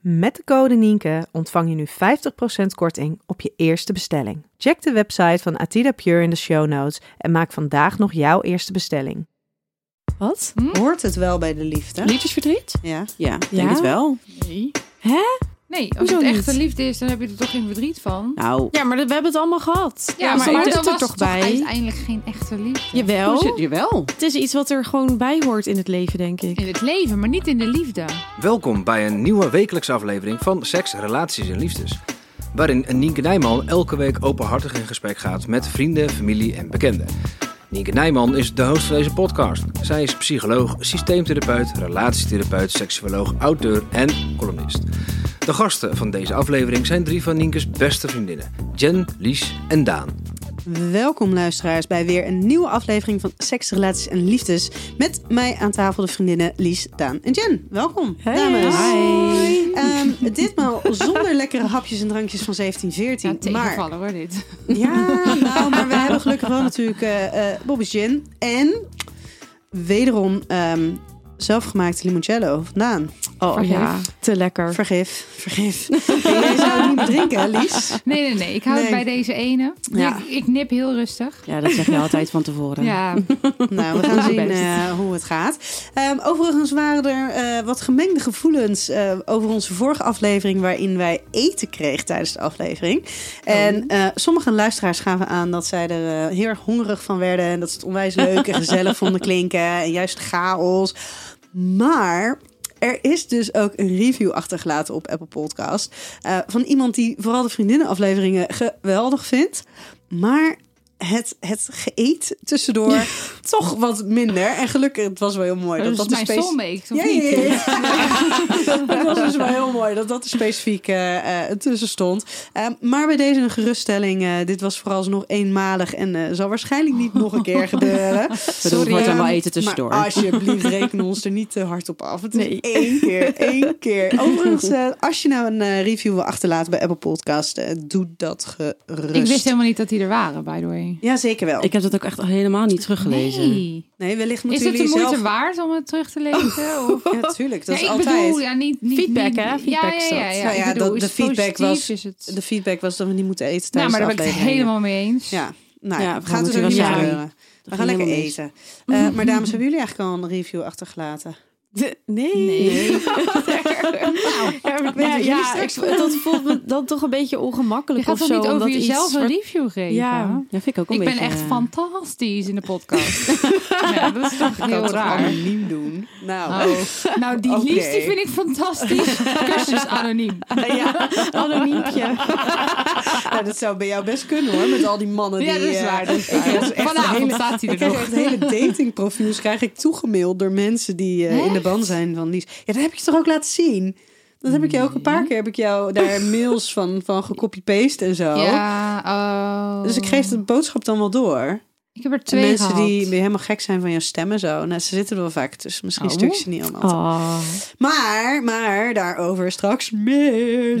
Met de code Nienke ontvang je nu 50% korting op je eerste bestelling. Check de website van Atida Pure in de show notes en maak vandaag nog jouw eerste bestelling. Wat? Hoort het wel bij de liefde? Liefdesverdriet? Ja. Ja, denk Ja? het wel. Nee. Hè? Nee, als Hoezo het niet? echte liefde is, dan heb je er toch geen verdriet van. Nou, Ja, maar we hebben het allemaal gehad. Ja, maar, dan dat was het er toch bij. uiteindelijk geen echte liefde. Jawel. hoe zit je wel? Het is iets wat er gewoon bij hoort in het leven, denk ik. In het leven, maar niet in de liefde. Welkom bij een nieuwe wekelijkse aflevering van Seks, Relaties en Liefdes. Waarin Nienke Nijman elke week openhartig in gesprek gaat met vrienden, familie en bekenden. Nienke Nijman is de host van deze podcast. Zij is psycholoog, systeemtherapeut, relatietherapeut, seksuoloog, auteur en columnist. De gasten van deze aflevering zijn drie van Nienkes beste vriendinnen. Jen, Lies en Daan. Welkom luisteraars bij weer een nieuwe aflevering van Seks, Relaties en Liefdes. Met mij aan tafel de vriendinnen Lies, Daan en Jen. Welkom, dames. Ehm, ditmaal zonder lekkere hapjes en drankjes van 1714. Ja, maar, tegenvallen hoor, dit. ja, nou, maar we hebben gelukkig wel natuurlijk eh eh Bobby's Gin. En wederom ehm, zelfgemaakte limoncello van Daan. Oh ja, te lekker. Vergif, vergif. En jij zou het niet meer drinken, Lies? Nee, nee, nee. Ik hou het bij deze ene. Ja. Ik, ik nip heel rustig. Ja, dat zeg je altijd van tevoren. Ja, Nou, we gaan zien eh, hoe het gaat. Ehm, overigens waren er eh, wat gemengde gevoelens eh, over onze vorige aflevering... waarin wij eten kregen tijdens de aflevering. En eh, sommige luisteraars gaven aan dat zij er eh, heel erg hongerig van werden... en dat ze het onwijs leuk en gezellig vonden klinken en juist chaos. Maar... Er is dus ook een review achtergelaten op Apple Podcast. eh, van iemand die vooral de vriendinnenafleveringen geweldig vindt. Maar het, het geëet tussendoor toch wat minder. En gelukkig, het was wel heel mooi. dat, Dat, is dat mijn spe- soulmate, Ja, niet? ja, ja. Het was dus wel heel mooi dat dat er specifiek eh, tussen stond. Eh, maar bij deze een geruststelling. eh, dit was vooralsnog eenmalig en eh, zal waarschijnlijk niet nog een keer gebeuren. Het wordt dan wel Ehm, eten tussendoor. Maar alsjeblieft, reken ons er niet te hard op af. Het is Nee. één keer, één keer. Overigens, als je nou een eh, review wil achterlaten bij Apple Podcast, doe dat gerust. Ik wist helemaal niet dat die er waren, by the way. Ja, zeker wel. Ik heb dat ook echt helemaal niet teruggelezen. Nee. Nee, wellicht Is moeten het de jullie moeite zelf... waard om het terug te lezen? Of? Ja, tuurlijk. Dat Ja, is ik altijd... bedoel, ja, niet, niet, Feedback, niet- hè? Feedback ja, ja, is ja. Nou ja, bedoel, dat- is de het feedback was- Is het... De feedback was dat we niet moeten eten Nou, tijdens maar daar ben ik het helemaal mee eens. Ja, nou, Ja, gaat dus ook niet gebeuren. We gaan lekker eten. Eh, maar dames, hebben jullie eigenlijk al een review achtergelaten? Nee. Nee. Weet ja, je, ja, ik, dat voelt me dan toch een beetje Je ongemakkelijk gaat of toch niet over omdat jezelf een wat- review geven? Ja. Ja, vind ik ook een Ik ben beetje... echt eh, fantastisch in de podcast. ja, dat is toch heel raar. anoniem doen. Nou, Oh. Nou, die Oké. Lies die vind ik fantastisch. Cursus anoniem. Ja, anoniempje. Nou, dat zou bij jou best kunnen hoor, met al die mannen Ja, die... dat is eh, waar. Dat is ik krijg Vanavond een hele- staat hij er krijg nog. echt hele datingprofiels krijg ik toegemaild door mensen die eh, in de ban zijn van Lies. Ja, dat heb ik je toch ook laten zien? Dat heb ik jou ook een paar keer, heb ik jou daar mails van, van gecopy-paste en zo. Ja, oh. Dus ik geef de boodschap dan wel door. Ik heb er En twee mensen gehad. die helemaal gek zijn van jouw stem en zo. Nou, ze zitten er wel vaak tussen. Misschien Oh. stuk ze niet allemaal. Oh. Maar, maar, daarover straks meer,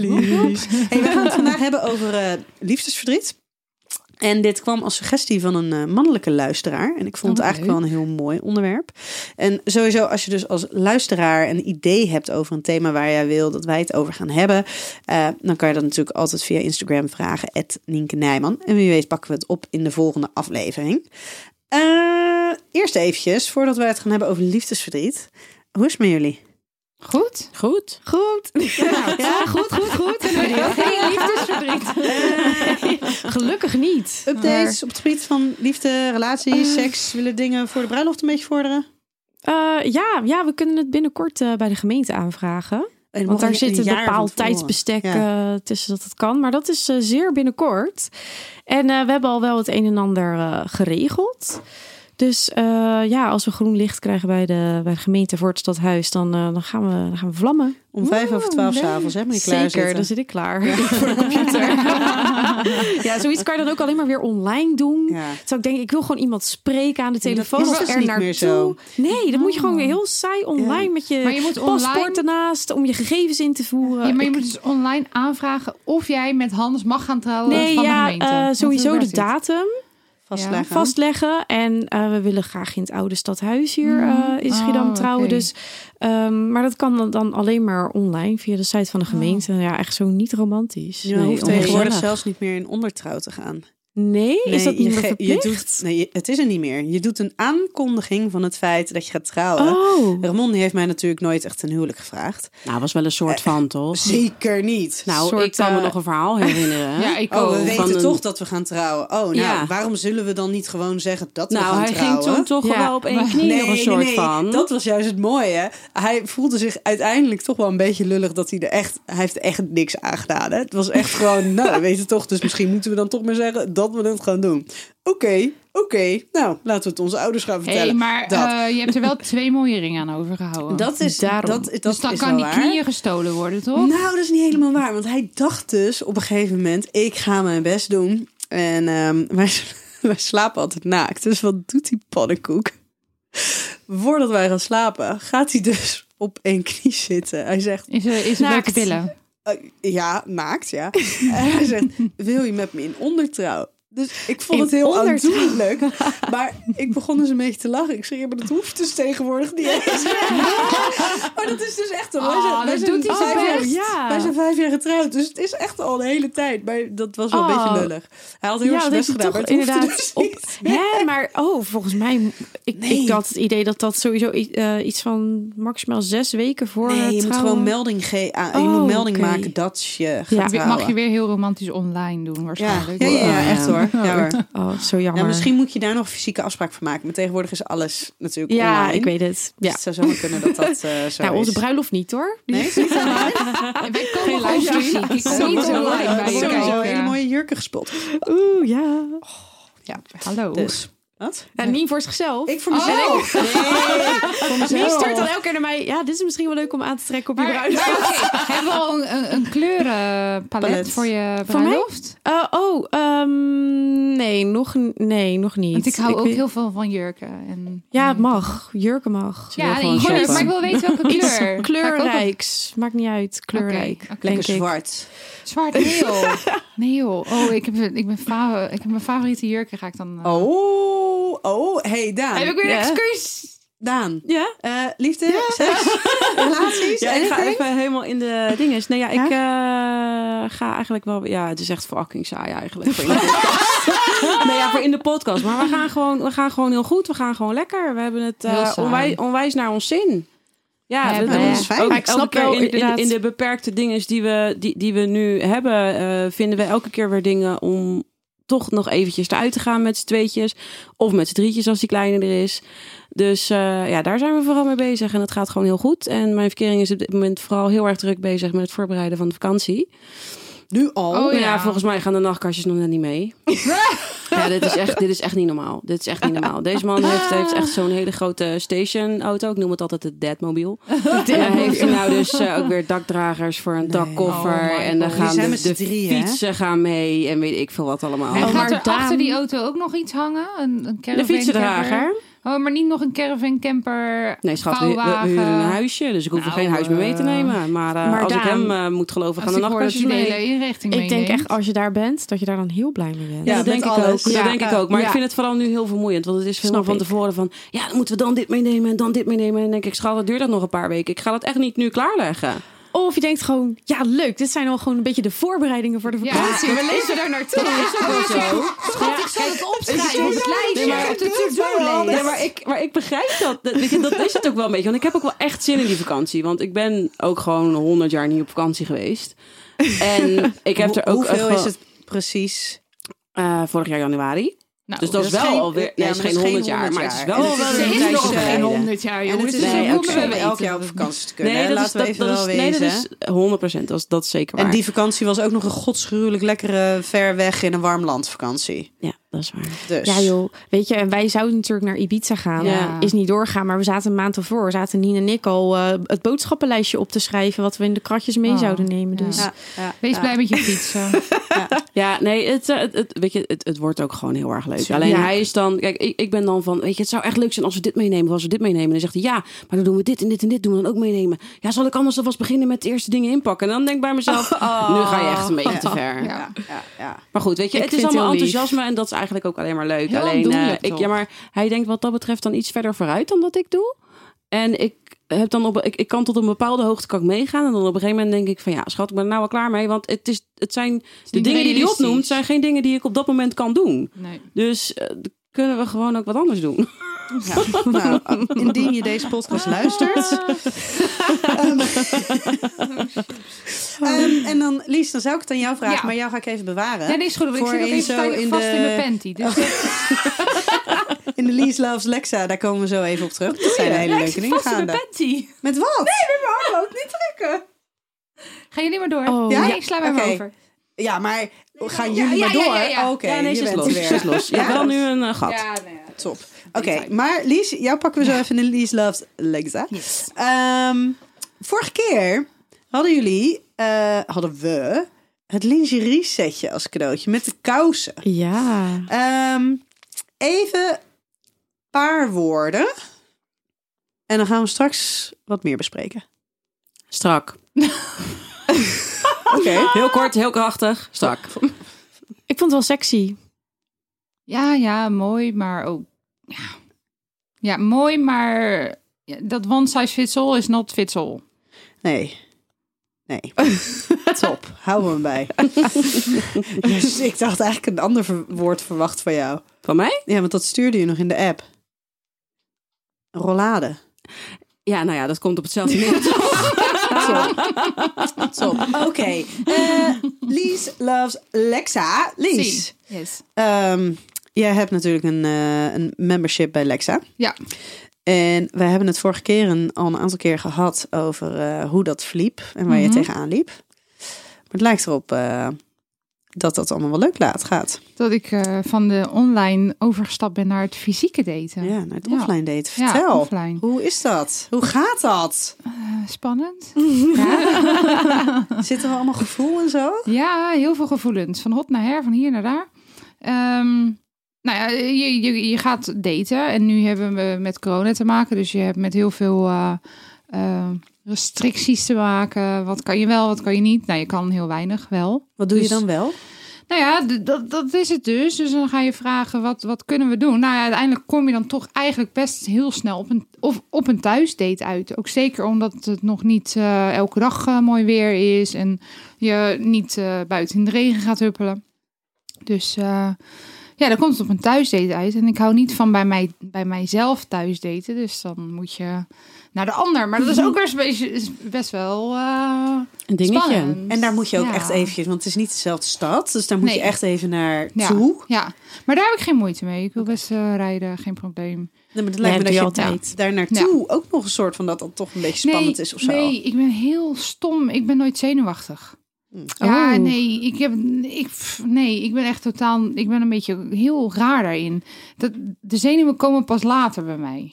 hey, we gaan het vandaag hebben over eh, liefdesverdriet. En dit kwam als suggestie van een eh, mannelijke luisteraar. En ik vond het Oh, eigenlijk wel een heel mooi onderwerp. En sowieso, als je dus als luisteraar een idee hebt over een thema waar jij wil dat wij het over gaan hebben, eh, dan kan je dat natuurlijk altijd via Instagram vragen, Nienke Nijman. En wie weet pakken we het op in de volgende aflevering. Eh, eerst eventjes, voordat wij het gaan hebben over liefdesverdriet. hoe is het met jullie? Goed. Goed. Goed. Ja, goed, goed, goed. Geen liefdesverdriet. Gelukkig niet. Updates op het gebied van liefde, relaties, seks. Willen dingen voor de bruiloft een beetje vorderen? Eh, ja, ja, we kunnen het binnenkort eh, bij de gemeente aanvragen. En Want daar zit een bepaald tijdsbestek Ja. eh, tussen dat het kan. Maar dat is eh, zeer binnenkort. En eh, we hebben al wel het een en ander eh, geregeld. Dus eh, ja, als we groen licht krijgen bij de, bij de gemeente voor het stadhuis, dan, eh, dan, gaan, we, dan gaan we vlammen. Om vijf over twaalf leuk. s'avonds, hè? Moet klaar Zeker, dan zit ik klaar voor de computer. ja, zoiets kan je dan ook alleen maar weer online doen. Ja. Zou ik denken, ik wil gewoon iemand spreken aan de telefoon is of dus er niet naartoe. meer zo. Nee, dan moet je gewoon heel saai online met je, Maar je moet paspoort online- ernaast om je gegevens in te voeren. Ja, maar je Ik- moet dus online aanvragen of jij met Hans mag gaan trouwen nee, van de ja, gemeente. Want sowieso de datum Vastleggen. vastleggen. En eh, we willen graag in het oude stadhuis hier eh, in Schiedam Oh, trouwen. Dus, ehm, maar dat kan dan, alleen maar online via de site van de gemeente. Ja, echt zo niet romantisch. Je Nee, hoeft tegenwoordig zelfs niet meer in ondertrouw te gaan. Nee, is dat je niet meer ge- verplicht? je doet, Nee, het is er niet meer. Je doet een aankondiging van het feit dat je gaat trouwen. Oh, Ramon heeft mij natuurlijk nooit echt een huwelijk gevraagd. Nou, was wel een soort van, toch? Zeker niet. Nou, soort, ik kan me eh, nog een verhaal herinneren. Ja, ik Oh, we weten een- toch dat we gaan trouwen. Oh, nou, Ja. waarom zullen we dan niet gewoon zeggen dat we Nou, gaan hij trouwen? ging toen toch Ja. wel op één knie Nee, een nee, soort nee. van. Dat was juist het mooie. Hij voelde zich uiteindelijk toch wel een beetje lullig dat hij er echt... Hij heeft echt niks aan gedaan. Hè? Het was echt gewoon, nou, we weten toch. Dus misschien moeten we dan toch maar zeggen dat we het gaan doen. Oké, oké. Nou, laten we het onze ouders gaan vertellen. Hey, maar dat. eh, je hebt er wel twee mooie ringen aan overgehouden. dat is, daarom. dat, dat dus dan is kan wel die waar. knieën gestolen worden, toch? Nou, dat is niet helemaal waar. Want hij dacht dus op een gegeven moment, ik ga mijn best doen. En ehm, wij, wij slapen altijd naakt. Dus wat doet die pannenkoek? Voordat wij gaan slapen, gaat hij dus op één knie zitten. Hij zegt, Is er, is er Naakt. welke pillen? eh, ja, naakt, ja. en hij zegt, wil je met me in ondertrouw? Dus ik vond het heel aandoenlijk. Maar ik begon dus een beetje te lachen. Ik zei, ja, maar dat hoeft dus tegenwoordig niet eens. maar dat is dus echt... Wij zijn, Ah, wij zijn doet hij vijf jaar- ja. wij zijn vijf jaar getrouwd, dus het is echt al een hele tijd. Maar dat was wel een Oh. beetje lullig. Hij had heel erg ja, zijn dat best gedaan, maar het inderdaad dus op. niet. Hè, maar oh, volgens mij, ik, Nee. ik had het idee dat dat sowieso eh, iets van maximaal zes weken voor. Nee, je moet gewoon melding, ge- aan- je Oh, moet melding oké. maken dat je gaat Ja. Mag je weer heel romantisch online doen, waarschijnlijk. Ja, ja, ja, Oh, echt hoor. Ja, hoor. Oh, zo jammer. Ja, misschien moet je daar nog een fysieke afspraak voor maken. Maar tegenwoordig is alles natuurlijk Ja, online. ik weet het. Dus Ja. het zou zomaar kunnen dat dat eh zo Nou, onze bruiloft niet hoor. Nee, is niet online? Wij komen gewoon fysiek. Ik kom niet Sowieso, online hele mooie jurken gespot. Oeh, ja. Ja, hallo. Dus, wat? Ja, niet voor zichzelf. Ik voor mezelf. Nee, voor Wie mezelf. start dan elke keer naar mij? Ja, dit is misschien wel leuk om aan te trekken op je bruiloft. oké, hebben we al een, een, kleurenpalet Palet. voor je bruiloft? Eh, oh, ehm, nee, nog, nee, nog niet. Want ik hou ook weet- heel veel van jurken. En, Ja, het mag. Jurken mag. Ja, nee, maar ik wil weten welke Iets kleur. Op- kleurrijks. Maakt niet uit. Kleurrijk. Lekker zwart. Zwart, nee joh. Nee joh. Oh, ik heb, ik ben ik heb mijn favoriete jurken ga ik dan... eh, Oh, oh, hey Daan. Heb ik weer een excuus? Daan, Ja? eh, liefde, seks, relaties, Ja, ik ga even helemaal in de dinges. Nee, ja, ik eh, ga eigenlijk wel... Ja, het is echt fucking saai eigenlijk. Voor in de podcast. nee, ja, voor in de podcast. Maar we gaan, gewoon, we gaan gewoon heel goed. We gaan gewoon lekker. We hebben het onwijs, onwijs naar ons zin. Ja, Ja, dat, is fijn. Ook, Maar ik snap elke keer wel in, in, de beperkte dingen die we, die, die we nu hebben, eh, vinden we elke keer weer dingen om toch nog eventjes eruit te gaan met z'n tweetjes. Of met z'n drietjes als die kleine er is. Dus eh, ja, daar zijn we vooral mee bezig. En het gaat gewoon heel goed. En mijn verkering is op dit moment vooral heel erg druk bezig met het voorbereiden van de vakantie. Nu al? Oh, ja. ja. volgens mij gaan de nachtkastjes nog net niet mee. ja, dit is, echt, dit is echt niet normaal. Dit is echt niet normaal. Deze man heeft, heeft echt zo'n hele grote stationauto. Ik noem het altijd het Deadmobiel. En dan heeft hij nou dus eh, ook weer dakdragers voor een dakkoffer. Oh en dan gaan zijn de, de hè? fietsen gaan mee. En weet ik veel wat allemaal. En Oh, gaat maar er achter die auto ook nog iets hangen? Een, een de caravan fietsendrager. Oh, maar niet nog een caravan camper, Nee, schat, we, huren een huisje. Dus ik hoef er Nou, geen huis meer mee te eh, nemen. Maar, eh, maar als ik hem eh, moet geloven, gaan de de mee. hele inrichting Ik denk echt, als je daar bent, dat je daar dan heel blij mee bent. Ja, dat denk ik alles. ook. Ja. Dat denk ik ook. Maar Ja. ik vind het vooral nu heel vermoeiend. Want het is Snap van tevoren van... Ja, dan moeten we dan dit meenemen en dan dit meenemen. En dan denk ik, schat, dat duurt dat nog een paar weken. Ik ga dat echt niet nu klaarleggen. Of je denkt gewoon, ja leuk, dit zijn al gewoon een beetje de voorbereidingen voor de Ja, vakantie. we leven daar naartoe. Is zo. Schat, ik zal het opschrijven op het lijstje. Nee, maar- op de to-do-lijst. Ja, maar ik, maar ik begrijp dat. Dat, weet je, dat is het ook wel een beetje. Want ik heb ook wel echt zin in die vakantie. Want ik ben ook gewoon 100 jaar niet op vakantie geweest. En ik heb er ook Hoeveel is het precies? eh, vorig jaar januari. Nou, dus dat, dat is wel geen- alweer. Nee, het is geen is 100 geen jaar. 100 Maar het is wel wel is een is nog geen geleden. 100 jaar, En het is Dus Nee, we ook om elk jaar op vakantie te kunnen. Nee, hè? dat is, we dat, even dat wel is, nee, dat is 100 procent. Dat, is- dat is zeker waar. En die vakantie was ook nog een godschuwelijk lekkere ver weg in een warm land vakantie. Ja, dat is waar. Dus. Ja joh, weet je, en wij zouden natuurlijk naar Ibiza gaan. Ja. Is niet doorgaan, maar we zaten een maand ervoor. Zaten Nien en ik al eh, het boodschappenlijstje op te schrijven... wat we in de kratjes mee Oh, zouden nemen. ja. Dus Ja, ja, Wees ja. blij met je fietsen. Ja, nee, het, eh, het, het- weet je, het, het wordt ook gewoon heel erg leuk. Alleen Ja. hij is dan, kijk, ik, ik ben dan van, weet je, het zou echt leuk zijn als we dit meenemen, of als we dit meenemen. En dan zegt hij, ja, maar dan doen we dit en dit en dit doen we dan ook meenemen. Ja, zal ik anders alvast beginnen met de eerste dingen inpakken? En dan denk ik bij mezelf, nu ga je echt een beetje te ver. Ja. Ja, ja. Maar goed, weet je, Ik het is allemaal enthousiasme en dat is eigenlijk ook alleen maar leuk. Heel alleen, eh, ik, ja, maar hij denkt wat dat betreft dan iets verder vooruit dan dat ik doe. En ik heb dan op, ik, ik kan tot een bepaalde hoogte kan ik meegaan. En dan op een gegeven moment denk ik van ja, schat, ik ben er nou wel klaar mee. Want het, is, het zijn de dingen die hij opnoemt, zijn geen dingen die ik op dat moment kan doen. Nee. Dus eh, kunnen we gewoon ook wat anders doen. Nou, indien je deze podcast luistert. Ehm, ehm, en dan, Lies, dan zou ik het aan jou vragen, Ja. maar jou ga ik even bewaren. Ja, nee, is goed. Want ik zit in even zo tijdelijk in vast de- in mijn panty. Dus In de Lies Loves Lexa, daar komen we zo even op terug. Dat zijn hele Ja, leuke dingen mijn gaande. panty. Met wat? Ga je niet meer door? Oh, Ja? Nee, ik sla bij me Oké. over. Ja, maar gaan jullie ja, maar door? ja, ja. Oké, ja, nee, je ze is bent los. Ze is los. Je hebt wel nu een eh, gat. Ja, nou ja. Top. Oké, maar Lies, jou pakken we zo even in de Lies Loves Lexa. Yes. Ehm, vorige keer hadden jullie, eh, hadden we het lingerie setje als cadeautje met de kousen. ja. Ehm, even een paar woorden. En dan gaan we straks wat meer bespreken. Strak. Oké. Heel kort, heel krachtig. Strak. Ik vond het wel sexy. Ja, ja, mooi, maar ook... Ja, ja mooi, maar dat one size fits all is not fits all. Nee. Nee. Top. We hem bij. dus ik dacht eigenlijk een ander woord verwacht van jou. Van mij? Ja, want dat stuurde je nog in de app. Rollade. Ja, nou ja, dat komt op hetzelfde neer. Top. Top. Oké. Eh, Lies loves Lexa. Lies. Yes. Ehm, jij hebt natuurlijk een, eh, een membership bij Lexa. Ja. En we hebben het vorige keer al een aantal keer gehad over eh, hoe dat verliep en waar je Mhm. tegenaan liep. Maar het lijkt erop eh, dat dat allemaal wel leuk laat gaat. Dat ik van de online overgestapt ben naar het fysieke daten. Ja, naar het Ja. offline daten. Ja, Vertel. offline. Hoe is dat? Hoe gaat dat? Spannend. Zit er allemaal gevoel en zo? Ja, heel veel gevoelens. Van hot naar her, van hier naar daar. Ehm, nou ja, je, je, je gaat daten. En nu hebben we met corona te maken. Dus je hebt met heel veel eh, eh, restricties te maken. Wat kan je wel, wat kan je niet? Nou, je kan heel weinig wel. Wat doe je Dus- dan wel? Nou ja, dat, dat is het dus. Dus dan ga je vragen, wat, wat kunnen we doen? Nou ja, uiteindelijk kom je dan toch eigenlijk best heel snel op een, of op een thuisdate uit. Ook zeker omdat het nog niet eh, elke dag mooi weer is. En je niet buiten in de regen gaat huppelen. Dus ja, dan komt het op een thuisdate uit. En ik hou niet van bij, mij, bij mijzelf thuisdaten. Dus dan moet je naar de ander. Maar dat is ook best, best, best wel eh, Een dingetje. spannend. En daar moet je ook Ja. echt eventjes, want het is niet dezelfde stad. Dus daar moet je echt even naar Ja. toe. Ja, maar daar heb ik geen moeite mee. Ik wil best eh, rijden, geen probleem. Nee, maar het lijkt me dat je altijd. daar naartoe ook nog een soort van dat dat toch een beetje spannend is of zo. Nee, ik ben heel stom. Ik ben nooit zenuwachtig. Ja, Oh. nee, ik heb, ik, nee, ik ben echt totaal, ik ben een beetje heel raar daarin. Dat, de zenuwen komen pas later bij mij.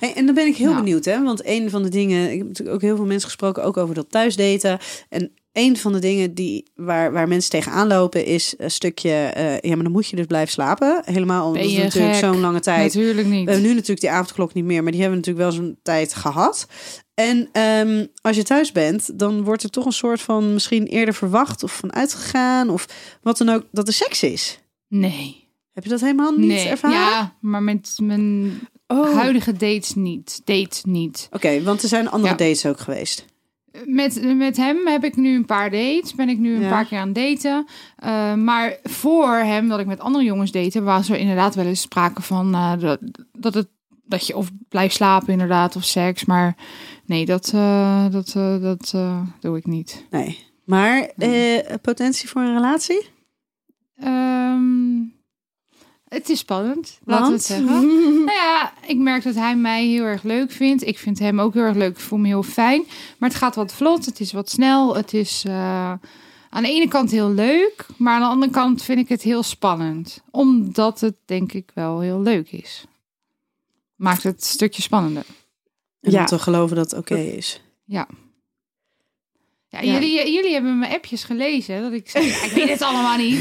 Hey, en dan ben ik heel Nou. benieuwd, hè? Want een van de dingen, ik heb natuurlijk ook heel veel mensen gesproken, ook over dat thuisdaten. En een van de dingen die, waar, waar mensen tegenaan lopen, is een stukje, eh, ja, maar dan moet je dus blijven slapen. Helemaal omdat het natuurlijk zo'n lange tijd. Natuurlijk niet. We hebben nu natuurlijk die avondklok niet meer, maar die hebben we natuurlijk wel zo'n tijd gehad. En ehm, als je thuis bent, dan wordt er toch een soort van misschien eerder verwacht of van uitgegaan of wat dan ook, dat er seks is. Nee. Heb je dat helemaal niet nee. ervaren? Ja, maar met mijn Oh. huidige dates niet. Date niet. Oké, want er zijn andere Ja. dates ook geweest. Met, met hem heb ik nu een paar dates. Ben ik nu een Ja. paar keer aan het daten. Eh, maar voor hem, dat ik met andere jongens date, was er inderdaad wel eens sprake van eh, dat, dat, het, dat je of blijft slapen inderdaad, of seks. Maar nee, dat, eh, dat, dat doe ik niet. Nee. Maar potentie voor een relatie? Ehm, het is spannend, laten we het zeggen. nou ja, ik merk dat hij mij heel erg leuk vindt. Ik vind hem ook heel erg leuk. Ik voel me heel fijn. Maar het gaat wat vlot. Het is wat snel. Het is eh, aan de ene kant heel leuk. Maar aan de andere kant vind ik het heel spannend. Omdat het denk ik wel heel leuk is. Maakt het een stukje spannender. En Ja. om te geloven dat het oké is. Ja. Ja, Ja. Jullie, jullie hebben mijn appjes gelezen. Dat ik zei, ja, ik weet het allemaal niet.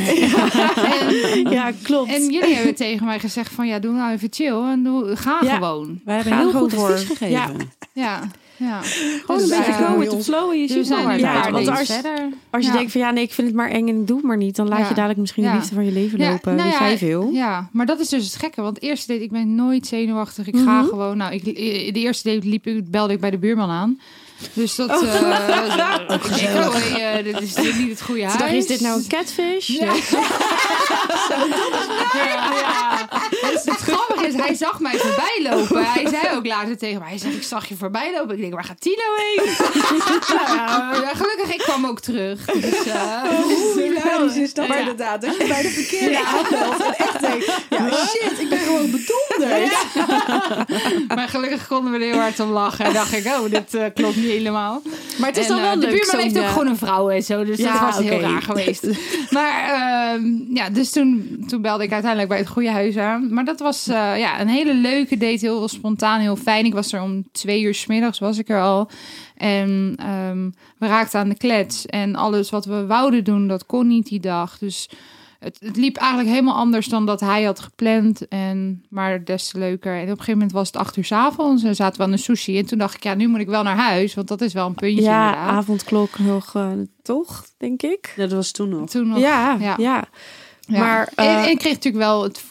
En, Ja, klopt. En jullie hebben tegen mij gezegd van ja, doe nou even chill en doe, ga Ja. gewoon. Wij hebben Ga heel goed advies gegeven. Ja. Ja, ja. Gewoon Dus, een beetje eh, go with the flow en je ziet wel waar Ja, want als- verder. Als je Ja. denkt van ja, nee, ik vind het maar eng en ik doe het maar niet, dan laat Ja. je dadelijk misschien de liefde van je leven Ja, lopen. nou Weet ja, jij veel? Ja, maar dat is dus het gekke. Want eerste date, ik ben nooit zenuwachtig. Ik ga Mhm. gewoon. Nou, ik, de eerste date liep, ik- belde ik bij de buurman aan. Dus dat. Oh. eh, ik denk, oh, hey, eh, dit is niet het goede huis. dacht is dit nou een catfish? Ja. Ja, ja. Dus het grappige is, hij zag mij voorbij lopen. Hij zei ook later tegen mij, hij zegt, ik zag je voorbij lopen. Ik denk, waar gaat Tino heen? Ja, gelukkig, ik kwam ook terug. Dus, eh, Hoe hilarisch is dat Ja. inderdaad? Dat je bij de verkeerde aanbelt en echt denkt... Ja, shit, ik ben gewoon maar gelukkig konden we er heel hard om lachen. En dacht ik, oh, dit eh, klopt niet helemaal. Maar het is En, dan wel eh, leuk. De buurman heeft ook eh, gewoon een vrouw en zo. Dus Ja, dat was heel oké. raar geweest. Maar ehm, ja, dus toen, toen belde ik uiteindelijk bij het goede huis aan. Maar dat was eh, ja, een hele leuke date. Heel spontaan, heel fijn. Ik was er om twee uur 's middags was ik er al. En ehm, we raakten aan de klets. En alles wat we wouden doen, dat kon niet die dag. Dus het, het liep eigenlijk helemaal anders dan dat hij had gepland. En, maar des te leuker. En op een gegeven moment was het acht uur 's avonds. En zaten we aan de sushi. En toen dacht ik, ja, nu moet ik wel naar huis. Want dat is wel een puntje Ja, inderdaad. avondklok nog, eh, toch, denk ik. Ja, dat was toen nog. Toen nog. Ja, Ja. ja. Ja. Maar, eh, ik kreeg natuurlijk wel het.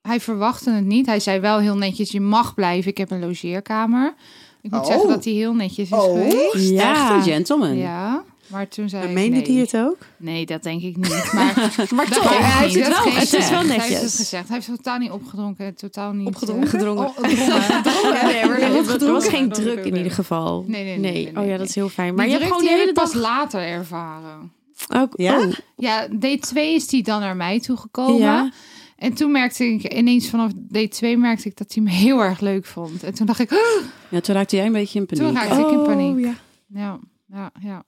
Hij verwachtte het niet. Hij zei wel heel netjes: je mag blijven. Ik heb een logeerkamer. Ik moet Oh. zeggen dat hij heel netjes is Oh. geweest. Ja. Echt een gentleman. Ja, maar toen zei En meende nee. die het ook? Nee, dat denk ik niet. Maar, Maar toch, hij heeft het wel. Het is wel Hij heeft netjes. het gezegd. Hij heeft totaal niet opgedronken. Totaal niet. Opgedronken? eh, Gedrongen. oh, gedrongen. Nee, maar er was- er was geen Gedronken. druk in ieder geval. Nee, nee, nee, nee, Oh nee, ja, dat is heel fijn. Maar Die je hebt gewoon de die hele dag... pas later ervaren. Ook, Ja? oh, Ja, date 2 is die dan naar mij toegekomen. Ja. En toen merkte ik ineens vanaf date 2 merkte ik dat hij me heel erg leuk vond. En toen dacht ik, "Oh, Ja, toen raakte jij een beetje in paniek. toen raakte ik in Oh, paniek. ja. Ja, ja, ja.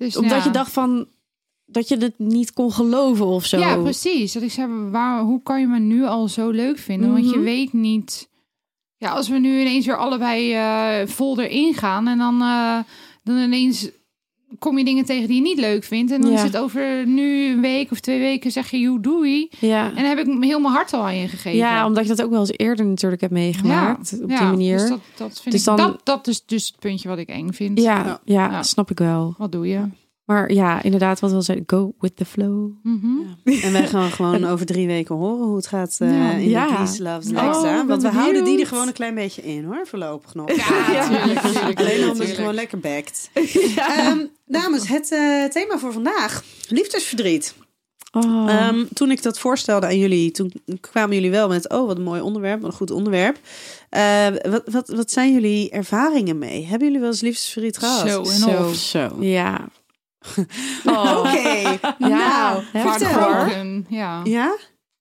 Dus, Omdat ja. je dacht van... Dat je het niet kon geloven of zo. Ja, precies. Dat ik zei, waar, hoe kan je me nu al zo leuk vinden? Want je Mhm. weet niet... Ja, als we nu ineens weer allebei eh vol erin gaan... en dan, eh, dan ineens kom je dingen tegen die je niet leuk vindt... en dan Ja. is het over nu een week of twee weken zeg je, joe, doei... Ja. En dan heb ik heel mijn hart al aan je gegeven. ja, omdat je dat ook wel eens eerder natuurlijk hebt meegemaakt. op die manier. Dus dat, dat vind Dus ik, dan- dat, dat is dus het puntje wat ik eng vind. ja, ja, Ja. snap ik wel. Wat doe je? Maar ja, inderdaad, wat wel zei, go with the flow. Mhm. En wij gaan gewoon over drie weken horen hoe het gaat eh, Ja. in Ja. de Please Loves Oh, Lexa. Want we houden die er gewoon een klein beetje in hoor, voorlopig nog. Ja, tuurlijk, tuurlijk, Alleen omdat het gewoon lekker backt. Ehm, dames, het eh, thema voor vandaag. Liefdesverdriet. Oh. Ehm, toen ik dat voorstelde aan jullie, toen kwamen jullie wel met... oh, wat een mooi onderwerp, wat een goed onderwerp. Eh, wat, wat, wat zijn jullie ervaringen mee? Hebben jullie wel eens liefdesverdriet gehad? Zo en Zo. of. Zo. ja. Oh. Oké, nou, hoor. Heartbroken, Ja. Ja?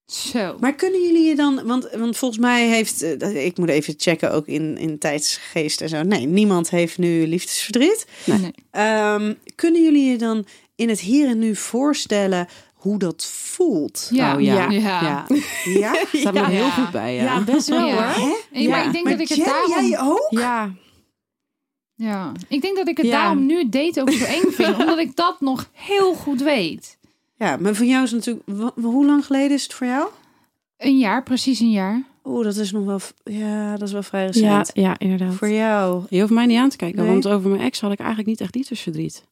Zo. Maar kunnen jullie je dan, want, want volgens mij heeft, eh, ik moet even checken ook in, in tijdsgeest en zo. Nee, niemand heeft nu liefdesverdriet. Nee. Ehm, kunnen jullie je dan in het hier en nu voorstellen hoe dat voelt? Ja. Oh, ja. Ja. Ja. Ja? Staat me Ja. heel goed bij, ja. Ja, best wel Ja. hoor. Nee, maar Ja. ik denk Maar dat ik het daarom... jij ook? Ja. Ja. Ik denk dat ik het Ja. daarom nu date ook zo eng vind. omdat ik dat nog heel goed weet. Ja, maar voor jou is het natuurlijk, hoe lang geleden is het voor jou? Een jaar, precies een jaar. Oeh, dat is nog wel, ja, dat is wel vrij Ja, recent. ja, inderdaad. Voor jou. Je hoeft mij niet aan te kijken, Nee. want over mijn ex had ik eigenlijk niet echt liefdesverdriet.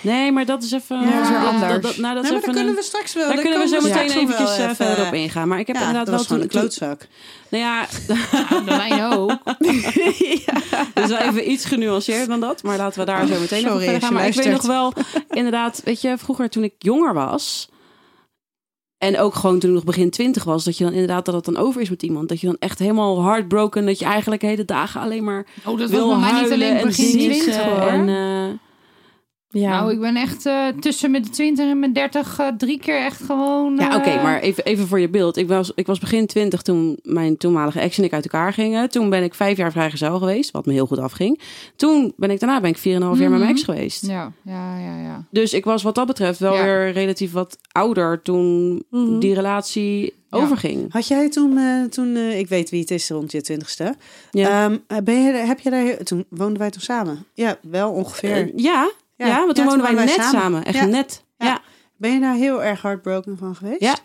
Nee, maar dat is even... Ja, dat is anders. Dat, dat- nou, dat is Nee, maar even daar kunnen een- we straks wel. Daar kunnen we zo meteen eventjes eh, even- verder op ingaan. Maar ik heb Ja, inderdaad dat wel was gewoon een klootzak. Nou ja, Ja, bij mij ook. dat is wel even iets genuanceerd dan dat. Maar laten we daar zo meteen Sorry, over verder gaan. Maar ik weet nog wel, inderdaad, weet je, vroeger toen ik jonger was... En ook gewoon toen ik nog begin twintig was, dat je dan inderdaad dat het dan over is met iemand. Dat je dan echt helemaal heartbroken, dat je eigenlijk hele dagen alleen maar Oh, dat wil was bij mij niet huilen alleen en begin. 20 hoor. En, eh, Ja. Nou, ik ben echt eh, tussen mijn 20 en mijn 30 eh, drie keer echt gewoon. Ja, oké, eh, maar even, even voor je beeld. Ik was, ik was begin twintig toen mijn toenmalige ex en ik uit elkaar gingen. Toen ben ik vijf jaar vrijgezel geweest, wat me heel goed afging. Toen ben ik daarna ben ik 4,5 jaar met mijn ex geweest. Ja, ja, ja, ja. Dus ik was wat dat betreft wel Ja. weer relatief wat ouder toen Mhm. die relatie overging. Had jij toen, eh, toen eh, ik weet wie het is rond je twintigste. Ja. Ehm, ben je, heb je daar, toen woonden wij toen samen? Ja, wel ongeveer. Ja, ja, Ja. want Ja, toen woonden wij net samen. samen. Echt Ja. net. Ja. Ja. Ben je daar heel erg heartbroken van geweest? Ja.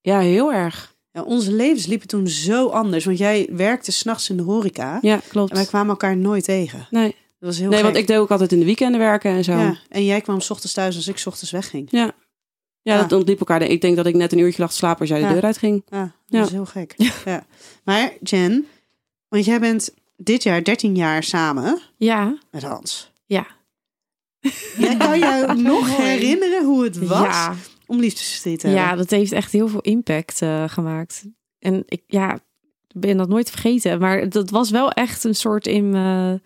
ja, heel erg. Ja, onze levens liepen toen zo anders. Want jij werkte s'nachts in de horeca. Ja, klopt. En wij kwamen elkaar nooit tegen. Nee, Dat was heel nee gek. want ik deed ook altijd in de weekenden werken en zo. Ja, en jij kwam 's ochtends thuis als ik 's ochtends wegging. Ja. Ja, Ja. dat ontliep elkaar. Ik denk dat ik net een uurtje lag te slapen als jij de deur uitging. Ja, dat Ja. is heel gek. Ja. Maar Jen, want jij bent dit jaar 13 jaar samen ja. met Hans. Ja. Jij kan je nog herinneren hoe het was Ja. om liefdesverdriet te hebben? Ja, dat heeft echt heel veel impact eh, gemaakt. En ik ja, ben dat nooit vergeten. Maar dat was wel echt een soort in me.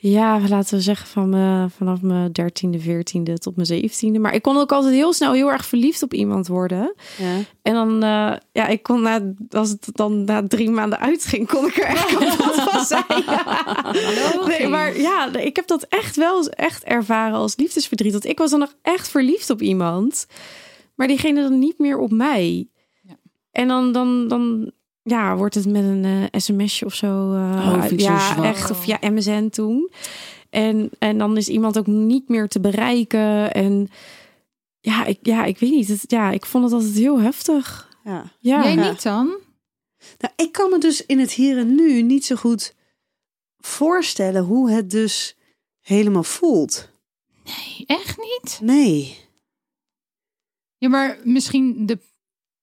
Ja, laten we zeggen van me, vanaf mijn dertiende, veertiende tot mijn zeventiende. Maar ik kon ook altijd heel snel heel erg verliefd op iemand worden. Ja. En dan, eh, ja, ik kon na, als het dan na drie maanden uitging, kon ik er echt kapot van zijn. Nee, maar ja, ik heb dat echt wel echt ervaren als liefdesverdriet. Want ik was dan nog echt verliefd op iemand, maar diegene dan niet meer op mij. Ja. En dan, dan, dan ja, wordt het met een eh, sms'je of zo. eh, Oh, zo ja, echt. Of ja, MSN toen. En, en dan is iemand ook niet meer te bereiken. En ja, ik, ja, ik weet niet. Het, ja, ik vond het altijd heel heftig. Ja. Ja. Jij Ja. niet dan? Nou, ik kan me dus in het hier en nu niet zo goed voorstellen hoe het dus helemaal voelt. Nee, echt niet? Nee. Ja, maar misschien de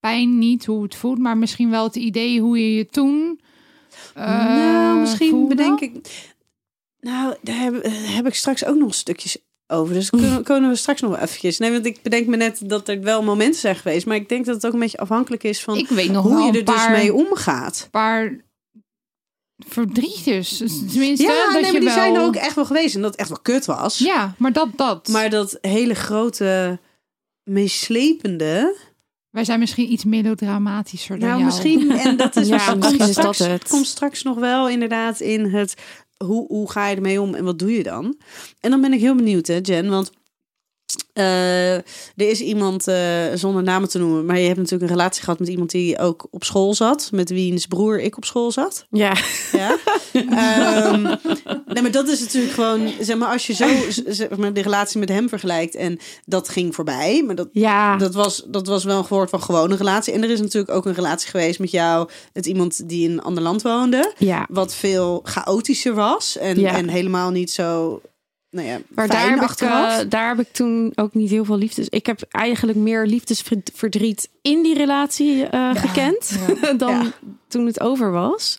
pijn niet, hoe het voelt, maar misschien wel het idee hoe je je toen. eh, nou, misschien voelde. bedenk ik. Nou, daar heb, heb ik straks ook nog stukjes over. Dus kunnen, kunnen we straks nog eventjes. Nee, want ik bedenk me net dat er wel momenten zijn geweest. Maar ik denk dat het ook een beetje afhankelijk is van Ik weet nog hoe je er dus mee omgaat. paar verdrietjes. Tenminste, Ja, dat nee, je maar die wel... zijn er ook echt wel geweest. En dat het echt wel kut was. Ja, maar dat, dat. Maar dat hele grote, meeslepende. Wij zijn misschien iets melodramatischer dan Nou, jou. misschien. En dat is Ja, misschien komt is dat straks, het. Komt straks nog wel inderdaad in het. Hoe, hoe ga je ermee om en wat doe je dan? En dan ben ik heel benieuwd, hè, Jen. Want eh, er is iemand, eh, zonder namen te noemen, maar je hebt natuurlijk een relatie gehad met iemand die ook op school zat, met wiens broer ik op school zat. Ja. Ja. Ehm, nee, maar dat is natuurlijk gewoon, zeg maar, als je zo zeg maar, de relatie met hem vergelijkt en dat ging voorbij, maar dat, Ja. dat, was, dat was wel een woord van gewone relatie. En er is natuurlijk ook een relatie geweest met jou, met iemand die in een ander land woonde, ja. wat veel chaotischer was en, Ja. en helemaal niet zo, nou ja, Maar daar heb, ik, eh, daar heb ik toen ook niet heel veel liefdes. Ik heb eigenlijk meer liefdesverdriet in die relatie eh, gekend dan toen het over was.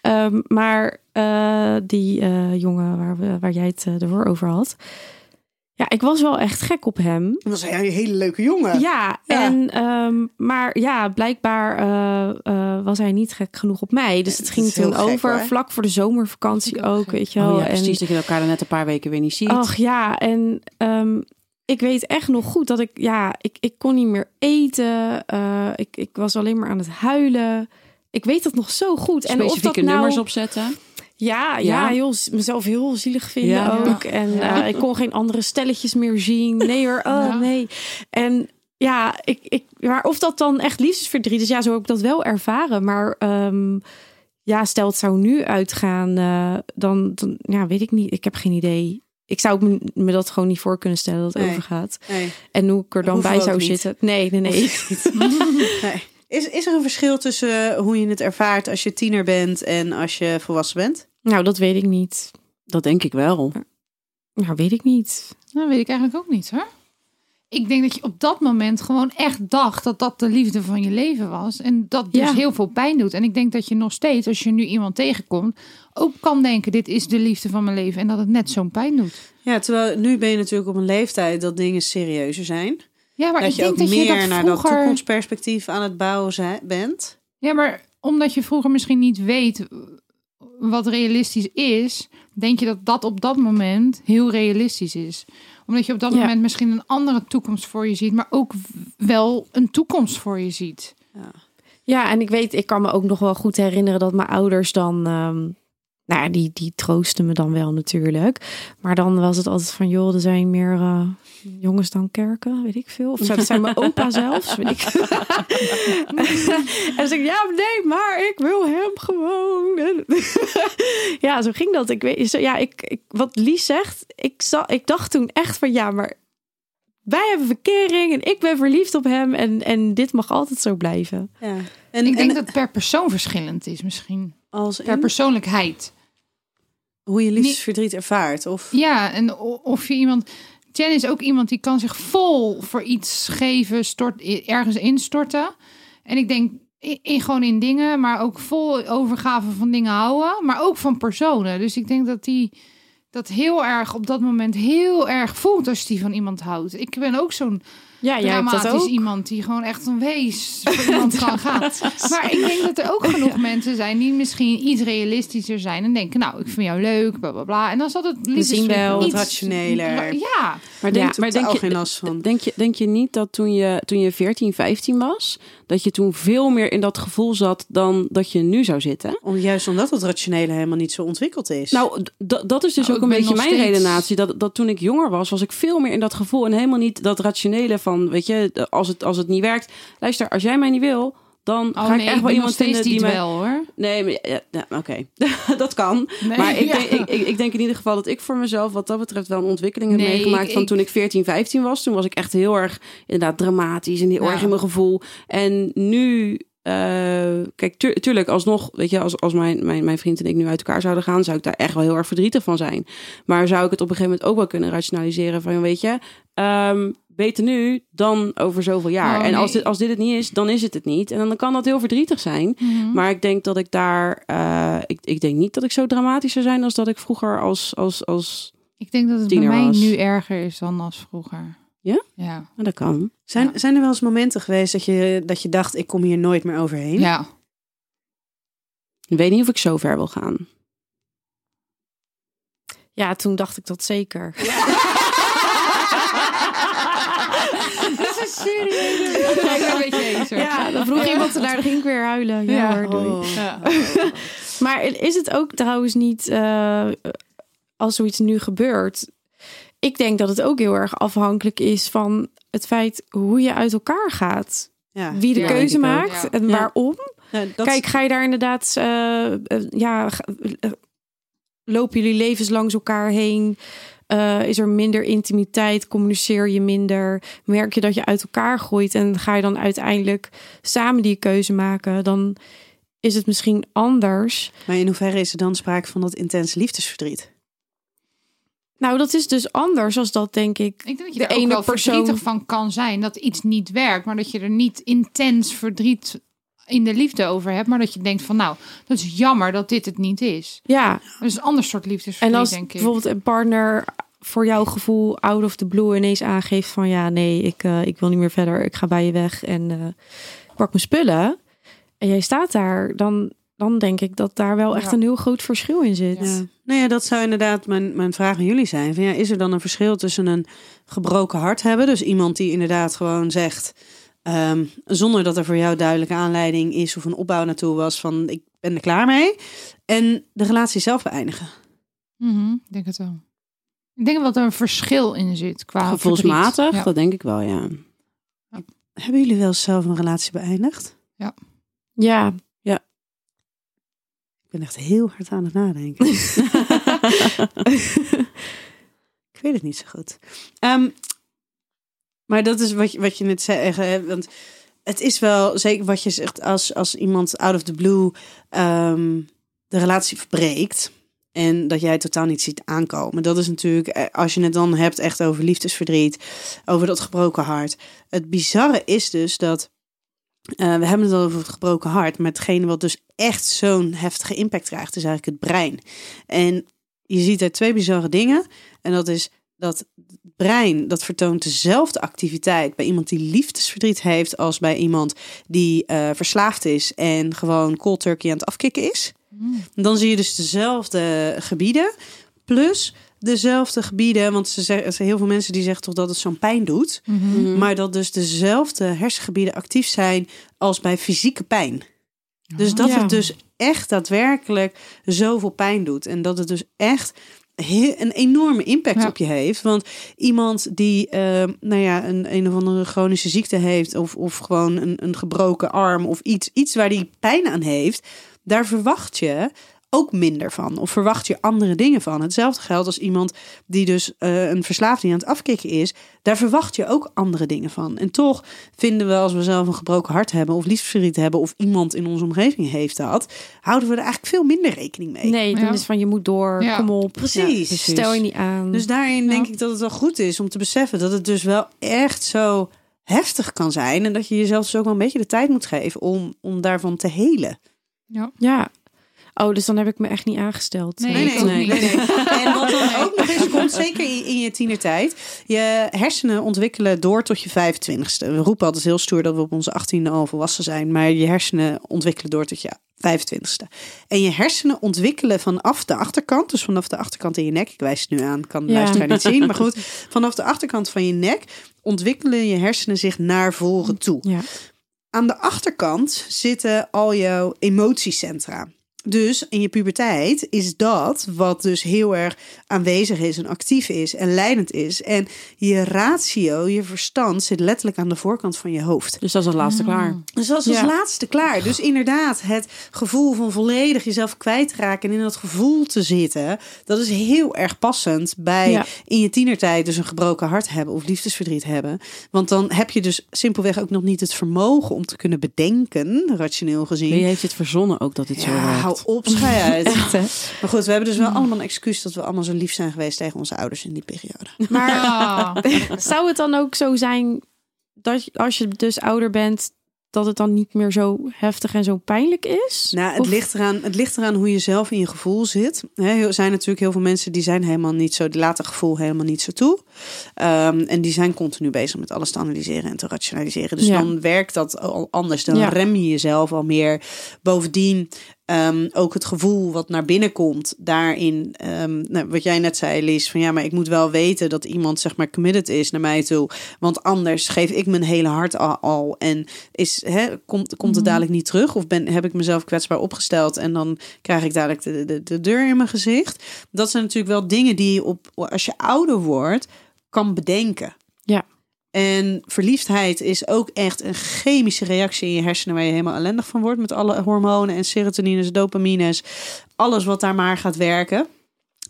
Ehm, maar eh, die jongen waar, we, waar jij het ervoor over had. Ja, ik was wel echt gek op hem. Dat was een hele leuke jongen. Ja, Ja. en um, maar ja, blijkbaar uh, uh, was hij niet gek genoeg op mij. Dus het ging toen over, hoor. vlak voor de zomervakantie ook, weet je wel. Oh ja, en, precies, dat je elkaar dan net een paar weken weer niet ziet. Ach ja, en um, ik weet echt nog goed dat ik, ja, ik, ik kon niet meer eten. Uh, ik, ik was alleen maar aan het huilen. Ik weet dat nog zo goed. En of Specifieke dat nou, nummers opzetten. Ja, ja, heel, mezelf heel zielig vinden ook. En eh, ik kon geen andere stelletjes meer zien. Nee hoor, oh nee. En ja, ik, ik, maar of dat dan echt liefdesverdriet is, ja, zo heb ik dat wel ervaren. Maar ehm, ja, stel het zou nu uitgaan, eh, dan, dan ja, weet ik niet. Ik heb geen idee. Ik zou me, me dat gewoon niet voor kunnen stellen dat het Nee. overgaat. Nee. En hoe ik er dan bij zou zitten. Nee, nee, nee. Nee. Is, is er een verschil tussen hoe je het ervaart als je tiener bent en als je volwassen bent? Nou, dat weet ik niet. Dat denk ik wel. Nou, weet ik niet. Dat weet ik eigenlijk ook niet hoor. Ik denk dat je op dat moment gewoon echt dacht dat dat de liefde van je leven was. En dat dus Ja. heel veel pijn doet. En ik denk dat je nog steeds, als je nu iemand tegenkomt, ook kan denken: dit is de liefde van mijn leven. En dat het net zo'n pijn doet. Ja, terwijl nu ben je natuurlijk op een leeftijd dat dingen serieuzer zijn. Ja, maar dat ik je denk ook dat je meer dat naar dat vroeger... toekomstperspectief aan het bouwen bent. Ja, maar omdat je vroeger misschien niet weet wat realistisch is, denk je dat dat op dat moment heel realistisch is. Omdat je op dat Ja. moment misschien een andere toekomst voor je ziet, maar ook wel een toekomst voor je ziet. Ja, en ik weet, ik kan me ook nog wel goed herinneren dat mijn ouders dan. ehm, nou ja, die, die troosten me dan wel natuurlijk. Maar dan was het altijd van, joh, er zijn meer eh, jongens dan kerken, weet ik veel. Of dat zijn mijn opa zelfs, weet ik. en dan zeg ik, ja, nee, maar ik wil hem gewoon. ja, zo ging dat. Ik weet, zo, ja, ik, ik, wat Lies zegt, ik, za- ik dacht toen echt van, ja, maar wij hebben verkering en ik ben verliefd op hem en, en dit mag altijd zo blijven. Ja. En, ik denk en dat het per persoon verschillend is misschien. Als Per persoonlijkheid. hoe je liefdesverdriet ervaart. Of Ja, en of je iemand... Jen is ook iemand die kan zich vol voor iets geven, stort, ergens instorten. En ik denk in, in- gewoon in dingen, maar ook vol overgave van dingen houden. Maar ook van personen. Dus ik denk dat die dat heel erg op dat moment heel erg voelt als die van iemand houdt. Ik ben ook zo'n Ja, jij hebt dat dramatisch ook. iemand die gewoon echt een wees voor iemand kan gaan. Maar ik denk dat er ook genoeg mensen zijn die misschien iets realistischer zijn en denken, nou, ik vind jou leuk, bla bla bla. En dan zal het zien wel iets wat rationeler. Ja, Maar denk, Ja, maar denk, je, last van. denk, je, denk je niet dat toen je, toen je 14, 15 was, dat je toen veel meer in dat gevoel zat dan dat je nu zou zitten? om, juist omdat het rationele helemaal niet zo ontwikkeld is. Nou, dat is dus Nou, ook een beetje mijn steeds- redenatie. Dat, dat toen ik jonger was, was ik veel meer in dat gevoel. En helemaal niet dat rationele van, weet je, als het, als het niet werkt. Luister, als jij mij niet wil, dan oh ga nee, ik echt wel iemand steeds vinden die mij... wel hoor. Nee, maar, ja, ja, oké. dat kan. Nee, maar ik, ja. denk, ik, ik, denk in ieder geval dat ik voor mezelf wat dat betreft wel een ontwikkeling heb Nee, meegemaakt ik- van toen ik 14, 15 was. Toen was ik echt heel erg inderdaad dramatisch en heel erg in mijn gevoel. En nu, eh, kijk, tu- tuurlijk, alsnog, weet je, als, als mijn, mijn, mijn vriend en ik nu uit elkaar zouden gaan, zou ik daar echt wel heel erg verdrietig van zijn. Maar zou ik het op een gegeven moment ook wel kunnen rationaliseren van, weet je, ehm, beter nu dan over zoveel jaar. Oh, en als dit, als dit het niet is, dan is het het niet. En dan kan dat heel verdrietig zijn. Mhm. Maar ik denk dat ik daar. eh, ik, ik denk niet dat ik zo dramatisch zou zijn als dat ik vroeger als. als, als Ik denk dat het bij mij was. nu erger is dan als vroeger. Ja? Ja. nou, dat kan. zijn, ja. zijn er wel eens momenten geweest dat je, dat je dacht, ik kom hier nooit meer overheen? Ja. Ik weet niet of ik zo ver wil gaan. Ja, toen dacht ik dat zeker. Dat is serieus. Ik ben een beetje eens. Ja, dan vroeg iemand ernaar, dan ging ik weer huilen. Ja, hoor, doei. Oh. Ja. Maar is het ook trouwens niet, eh, als zoiets nu gebeurt... Ik denk dat het ook heel erg afhankelijk is van het feit hoe je uit elkaar gaat. Ja. Wie de Ja, keuze ook. maakt Ja. en Ja. waarom. Ja, dat- Kijk, ga je daar inderdaad, eh, eh, ja, lopen jullie levens langs elkaar heen? Eh, is er minder intimiteit? Communiceer je minder? Merk je dat je uit elkaar groeit en ga je dan uiteindelijk samen die keuze maken? Dan is het misschien anders. Maar in hoeverre is er dan sprake van dat intense liefdesverdriet? Nou, dat is dus anders als dat, denk ik. Ik denk dat je De er ook ene wel persoon- verdrietig van kan zijn dat iets niet werkt, maar dat je er niet intens verdriet in de liefde over hebt, maar dat je denkt van nou, dat is jammer dat dit het niet is. Ja, Dat is een ander soort liefdesverdriet, en als denk ik. bijvoorbeeld een partner voor jouw gevoel out of the blue ineens aangeeft van ja, nee, ik, eh, ik wil niet meer verder, ik ga bij je weg en eh, ik pak mijn spullen. En jij staat daar, dan, dan denk ik dat daar wel echt Ja. een heel groot verschil in zit. Ja. Nou ja, dat zou inderdaad mijn, mijn vraag aan jullie zijn. Van, ja, is er dan een verschil tussen een gebroken hart hebben? Dus iemand die inderdaad gewoon zegt, ehm, zonder dat er voor jou duidelijke aanleiding is of een opbouw naartoe was van ik ben er klaar mee. En de relatie zelf beëindigen. Mhm, ik denk het wel. Ik denk dat er een verschil in zit qua Gevoelsmatig. Ja. dat denk ik wel, ja. Hebben jullie wel zelf een relatie beëindigd? Ja, Ik ben echt heel hard aan het nadenken. ik weet het niet zo goed. Ehm, maar dat is wat je, wat je net zei. Want het is wel zeker wat je zegt. Als, als iemand out of the blue ehm, de relatie verbreekt. En dat jij totaal niet ziet aankomen. Dat is natuurlijk, eh, als je het dan hebt echt over liefdesverdriet, over dat gebroken hart. Het bizarre is dus dat, eh, we hebben het al over het gebroken hart, maar hetgene wat dus echt zo'n heftige impact krijgt, is eigenlijk het brein. En je ziet er twee bizarre dingen. En dat is dat het brein, dat vertoont dezelfde activiteit bij iemand die liefdesverdriet heeft, als bij iemand die eh, verslaafd is en gewoon cold turkey aan het afkicken is. Dan zie je dus dezelfde gebieden. Plus dezelfde gebieden. Want ze zeggen, er heel veel mensen die zeggen toch dat het zo'n pijn doet. Mhm. Maar dat dus dezelfde hersengebieden actief zijn als bij fysieke pijn. Dus dat Ja. het dus echt daadwerkelijk zoveel pijn doet. En dat het dus echt heel, een enorme impact Ja. op je heeft. Want iemand die eh, nou ja, een, een of andere chronische ziekte heeft... of, of gewoon een, een gebroken arm of iets, iets waar die pijn aan heeft... daar verwacht je ook minder van. Of verwacht je andere dingen van. Hetzelfde geldt als iemand die dus eh, een verslaafde die aan het afkicken is. Daar verwacht je ook andere dingen van. En toch vinden we als we zelf een gebroken hart hebben... of liefdesverdriet hebben... of iemand in onze omgeving heeft dat... houden we er eigenlijk veel minder rekening mee. Nee, dan Ja. is van je moet door, Ja. kom op. Precies. Ja, stel je niet aan. Dus daarin Ja. denk ik dat het wel goed is om te beseffen dat het dus wel echt zo heftig kan zijn. En dat je jezelf dus ook wel een beetje de tijd moet geven om, om daarvan te helen. ja. Oh, dus dan heb ik me echt niet aangesteld. Nee, Nee, nee, nee, nee. En wat dan ook nog eens komt, zeker in, in je tienertijd. Je hersenen ontwikkelen door tot je 25ste. We roepen altijd heel stoer dat we op onze 18e al volwassen zijn. Maar je hersenen ontwikkelen door tot je 25ste. En je hersenen ontwikkelen vanaf de achterkant. Dus vanaf de achterkant in je nek. Ik wijs het nu aan, kan de Ja. luisteraar niet zien. Maar goed, vanaf de achterkant van je nek ontwikkelen je hersenen zich naar voren toe. Ja. Aan de achterkant zitten al jouw emotiecentra. Dus in je puberteit is dat wat dus heel erg aanwezig is en actief is en leidend is. En je ratio, je verstand, zit letterlijk aan de voorkant van je hoofd. Dus dat is het laatste klaar. Dus dat is als Ja. laatste klaar. Dus inderdaad, het gevoel van volledig jezelf kwijtraken en in dat gevoel te zitten, dat is heel erg passend bij Ja. in je tienertijd dus een gebroken hart hebben of liefdesverdriet hebben. Want dan heb je dus simpelweg ook nog niet het vermogen om te kunnen bedenken, rationeel gezien. Wie heeft dit verzonnen ook dat dit zo Ja, werkt? Hou op, schei uit. Echt, hè? Maar goed, we hebben dus wel allemaal een excuus dat we allemaal zo lief zijn geweest tegen onze ouders in die periode. Maar zou het dan ook zo zijn dat je- als je dus ouder bent, dat het dan niet meer zo heftig en zo pijnlijk is? Nou, het Of- ligt, eraan, het ligt eraan hoe je zelf in je gevoel zit. Hè, Er zijn natuurlijk heel veel mensen die zijn helemaal niet zo, die laten gevoel helemaal niet zo toe. Ehm, en die zijn continu bezig met alles te analyseren en te rationaliseren. Dus Ja. dan werkt dat al anders. Dan Ja. rem je jezelf al meer. Bovendien ehm, ook het gevoel wat naar binnen komt. Daarin, ehm, nou, wat jij net zei, Lies, van ja, maar ik moet wel weten dat iemand zeg maar committed is naar mij toe. Want anders geef ik mijn hele hart al. al en is, hè, komt, komt het dadelijk niet terug? Of ben, heb ik mezelf kwetsbaar opgesteld en dan krijg ik dadelijk de, de, de deur in mijn gezicht? Dat zijn natuurlijk wel dingen die je op, als je ouder wordt, kan bedenken. En verliefdheid is ook echt een chemische reactie in je hersenen waar je helemaal ellendig van wordt met alle hormonen en serotonines, dopamines, alles wat daar maar gaat werken.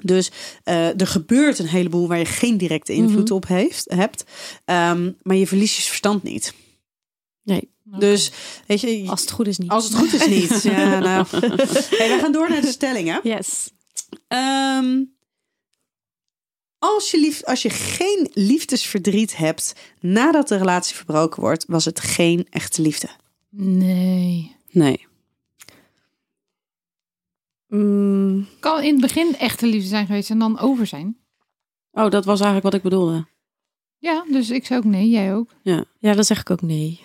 Dus eh, er gebeurt een heleboel waar je geen directe invloed op heeft, hebt, Ehm, maar je verliest je verstand niet. Nee, Dus weet je, als het goed is niet. als het goed is niet. Ja, nou. Hey, we gaan door naar de stellingen. Yes. Ehm, als, je lief, als je geen liefdesverdriet hebt nadat de relatie verbroken wordt, was het geen echte liefde. Nee. Nee. Mm, Kan in het begin echte liefde zijn geweest en dan over zijn. Oh, dat was eigenlijk wat ik bedoelde. Ja, dus ik zou ook nee, jij ook. Ja. ja, dan zeg ik ook nee.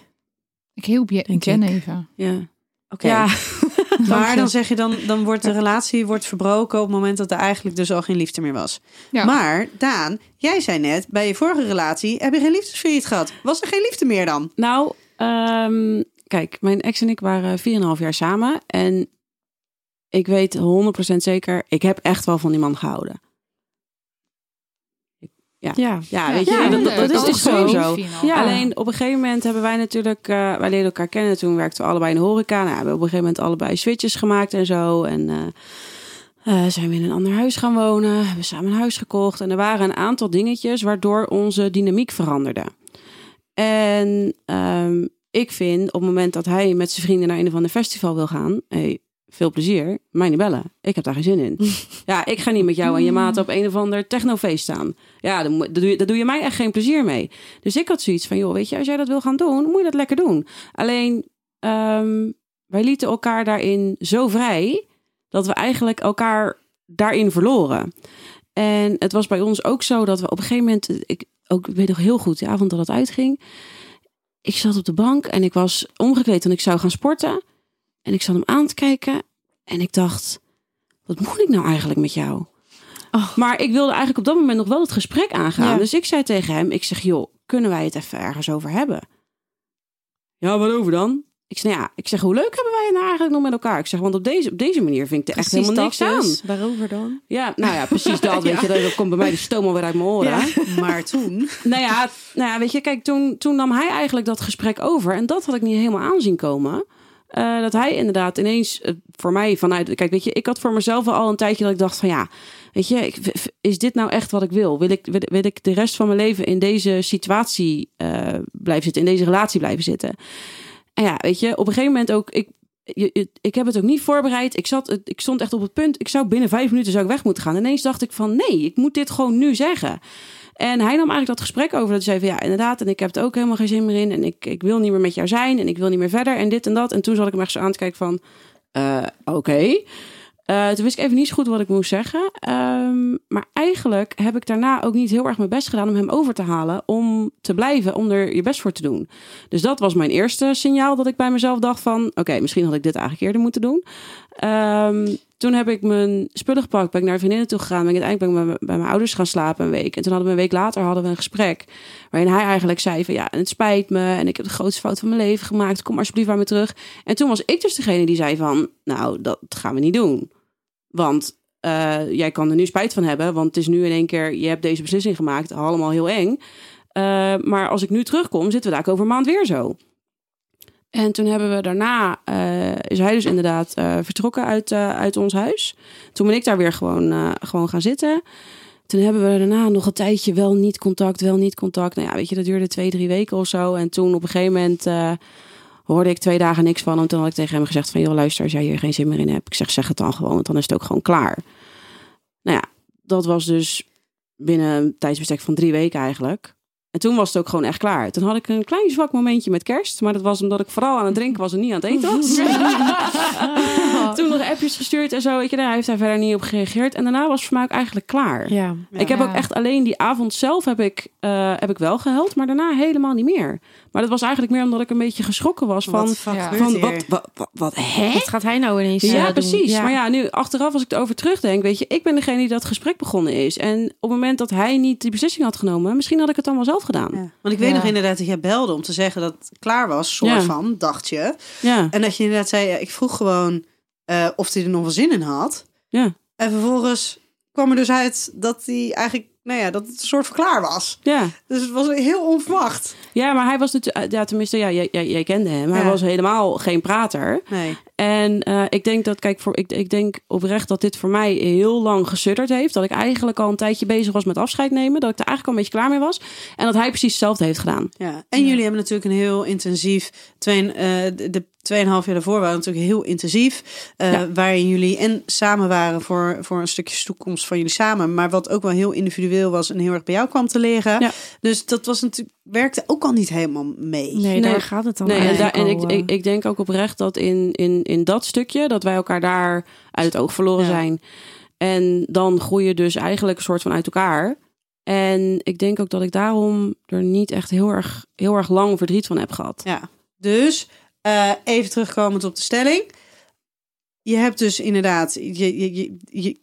Ik hielp je, Denk Jen ik. even. Ja. Oké. Ja, Maar dan zeg je dan, dan wordt de relatie wordt verbroken op het moment dat er eigenlijk dus al geen liefde meer was. Ja. Maar Daan, jij zei net, bij je vorige relatie heb je geen liefdesverdriet gehad. Was er geen liefde meer dan? Nou, ehm, kijk, mijn ex en ik waren 4,5 jaar samen. En ik weet 100% zeker, ik heb echt wel van die man gehouden. Ja. Ja, weet je, Ja, dat, dat, dat is zo. final. Ja. Alleen op een gegeven moment hebben wij natuurlijk, eh, wij leren elkaar kennen. Toen werkten we allebei in de horeca. Nou, we hebben op een gegeven moment allebei switches gemaakt en zo. En eh, eh, zijn we in een ander huis gaan wonen. Hebben samen een huis gekocht. En er waren een aantal dingetjes waardoor onze dynamiek veranderde. En ehm, ik vind op het moment dat hij met zijn vrienden naar een of ander festival wil gaan. Hey, veel plezier, mij niet bellen. Ik heb daar geen zin in. ja, ik ga niet met jou en je maat op een of ander technofeest staan. Ja, daar doe, je, daar doe je mij echt geen plezier mee. Dus ik had zoiets van, joh, weet je, als jij dat wil gaan doen, moet je dat lekker doen. Alleen, ehm, wij lieten elkaar daarin zo vrij, dat we eigenlijk elkaar daarin verloren. En het was bij ons ook zo dat we op een gegeven moment, ik, ook, ik weet nog heel goed, de avond dat het uitging, ik zat op de bank en ik was omgekleed en ik zou gaan sporten. En ik zat hem aan te kijken en ik dacht, wat moet ik nou eigenlijk met jou? Oh. Maar ik wilde eigenlijk op dat moment nog wel het gesprek aangaan. Ja. Dus ik zei tegen hem, ik zeg, joh, kunnen wij het even ergens over hebben? Ja, waarover dan? Ik zeg, nou ja, ik zeg, hoe leuk hebben wij het nou eigenlijk nog met elkaar? Ik zeg, want op deze, op deze manier vind ik er echt helemaal niks aan. dus. Waarover dan? Ja, nou ja, precies dat. Weet je, dat komt bij mij de stoom alweer uit mijn oren. Maar toen... Nou ja, nou ja, weet je, kijk, toen, toen nam hij eigenlijk dat gesprek over. En dat had ik niet helemaal aanzien komen. Eh, dat hij inderdaad ineens eh, voor mij vanuit... Kijk, weet je, ik had voor mezelf al een tijdje dat ik dacht van ja... Weet je, is dit nou echt wat ik wil? Wil ik, wil, ik de rest van mijn leven in deze situatie eh, blijven zitten? In deze relatie blijven zitten? En ja, weet je, op een gegeven moment ook... Ik, je- ik heb het ook niet voorbereid. Ik, zat, ik stond echt op het punt. Ik zou binnen vijf minuten zou ik weg moeten gaan. Ineens dacht ik van nee, ik moet dit gewoon nu zeggen. En hij nam eigenlijk dat gesprek over. Dat hij zei van ja, inderdaad. En ik heb het ook helemaal geen zin meer in. En ik, ik wil niet meer met jou zijn. En ik wil niet meer verder. En dit en dat. En toen zat ik hem echt zo aan te kijken van... eh, Oké. Eh, toen wist ik even niet zo goed wat ik moest zeggen. Ehm, maar eigenlijk heb ik daarna ook niet heel erg mijn best gedaan om hem over te halen. Om te blijven, om er je best voor te doen. Dus dat was mijn eerste signaal dat ik bij mezelf dacht van... Oké, misschien had ik dit eigenlijk eerder moeten doen. Ehm, toen heb ik mijn spullen gepakt, ben ik naar vriendinnen toe gegaan. Ben ik uiteindelijk ben ik bij, bij mijn ouders gaan slapen een week. En toen hadden we een week later hadden we een gesprek. Waarin hij eigenlijk zei van ja, het spijt me. En ik heb de grootste fout van mijn leven gemaakt. Kom alsjeblieft bij me terug. En toen was ik dus degene die zei van nou, dat gaan we niet doen. Want eh, jij kan er nu spijt van hebben. Want het is nu in één keer, je hebt deze beslissing gemaakt. Allemaal heel eng. Eh, maar als ik nu terugkom, zitten we daar over een maand weer zo. En toen hebben we daarna, eh, is hij dus inderdaad eh, vertrokken uit, eh, uit ons huis. Toen ben ik daar weer gewoon, gewoon gaan zitten. Toen hebben we daarna nog een tijdje wel niet contact, wel niet contact. Nou ja, weet je, dat duurde twee, drie weken of zo. En toen op een gegeven moment hoorde ik twee dagen niks van hem. Toen had ik tegen hem gezegd van, joh luister, als jij hier geen zin meer in hebt. Ik zeg, zeg het dan gewoon, want dan is het ook gewoon klaar. Nou ja, dat was dus binnen een tijdsbestek van drie weken eigenlijk. En toen was het ook gewoon echt klaar. Toen had ik een klein zwak momentje met kerst. Maar dat was omdat ik vooral aan het drinken was en niet aan het eten was. toen nog appjes gestuurd en zo. Weet je, daar heeft hij verder niet op gereageerd. En daarna was het voor mij ook eigenlijk klaar. Ja. Ik heb Ja. ook echt alleen die avond zelf heb ik, eh, heb ik wel gehuild. Maar daarna helemaal niet meer. Maar dat was eigenlijk meer omdat ik een beetje geschrokken was van... Wat ja. van hier? wat, wat, wat, wat, hè? Wat gaat hij nou ineens Ja, eh, doen? precies. Ja. Maar ja, nu achteraf als ik erover terugdenk, weet je, ik ben degene die dat gesprek begonnen is. En op het moment dat hij niet die beslissing had genomen, misschien had ik het dan wel zelf gedaan. Ja. Want ik weet Ja. nog inderdaad dat jij belde om te zeggen dat het klaar was, soort Ja. van, dacht je. Ja, En dat je inderdaad zei, ik vroeg gewoon eh, of hij er nog wel zin in had. ja, En vervolgens kwam er dus uit dat hij eigenlijk, nou ja, dat het een soort van klaar was. ja. Dus het was heel onverwacht. Ja, maar hij was natuurlijk, ja, tenminste, ja, jij, jij, jij kende hem. Hij Ja. was helemaal geen prater. Nee. En eh, ik denk dat, kijk, voor, ik, ik denk oprecht dat dit voor mij heel lang gesudderd heeft. Dat ik eigenlijk al een tijdje bezig was met afscheid nemen. Dat ik er eigenlijk al een beetje klaar mee was. En dat hij precies hetzelfde heeft gedaan. Ja. En jullie hebben natuurlijk een heel intensief, twee, eh, de, de 2,5 jaar daarvoor waren natuurlijk heel intensief. eh, Ja. Waarin jullie en samen waren voor, voor een stukje toekomst van jullie samen. Maar wat ook wel heel individueel was en heel erg bij jou kwam te liggen. Ja. Dus dat was natuurlijk, werkte ook al niet helemaal mee. Nee, Nee. daar gaat het dan Nee, en, daar, en ik, eh. ik, ik denk ook oprecht dat in, in, in dat stukje, dat wij elkaar daar uit het oog verloren Ja. zijn. En dan groei je dus eigenlijk een soort van uit elkaar. En ik denk ook dat ik daarom er niet echt heel erg, heel erg lang verdriet van heb gehad. Ja, dus eh, even terugkomend op de stelling. Je hebt dus inderdaad, je, je, je, je-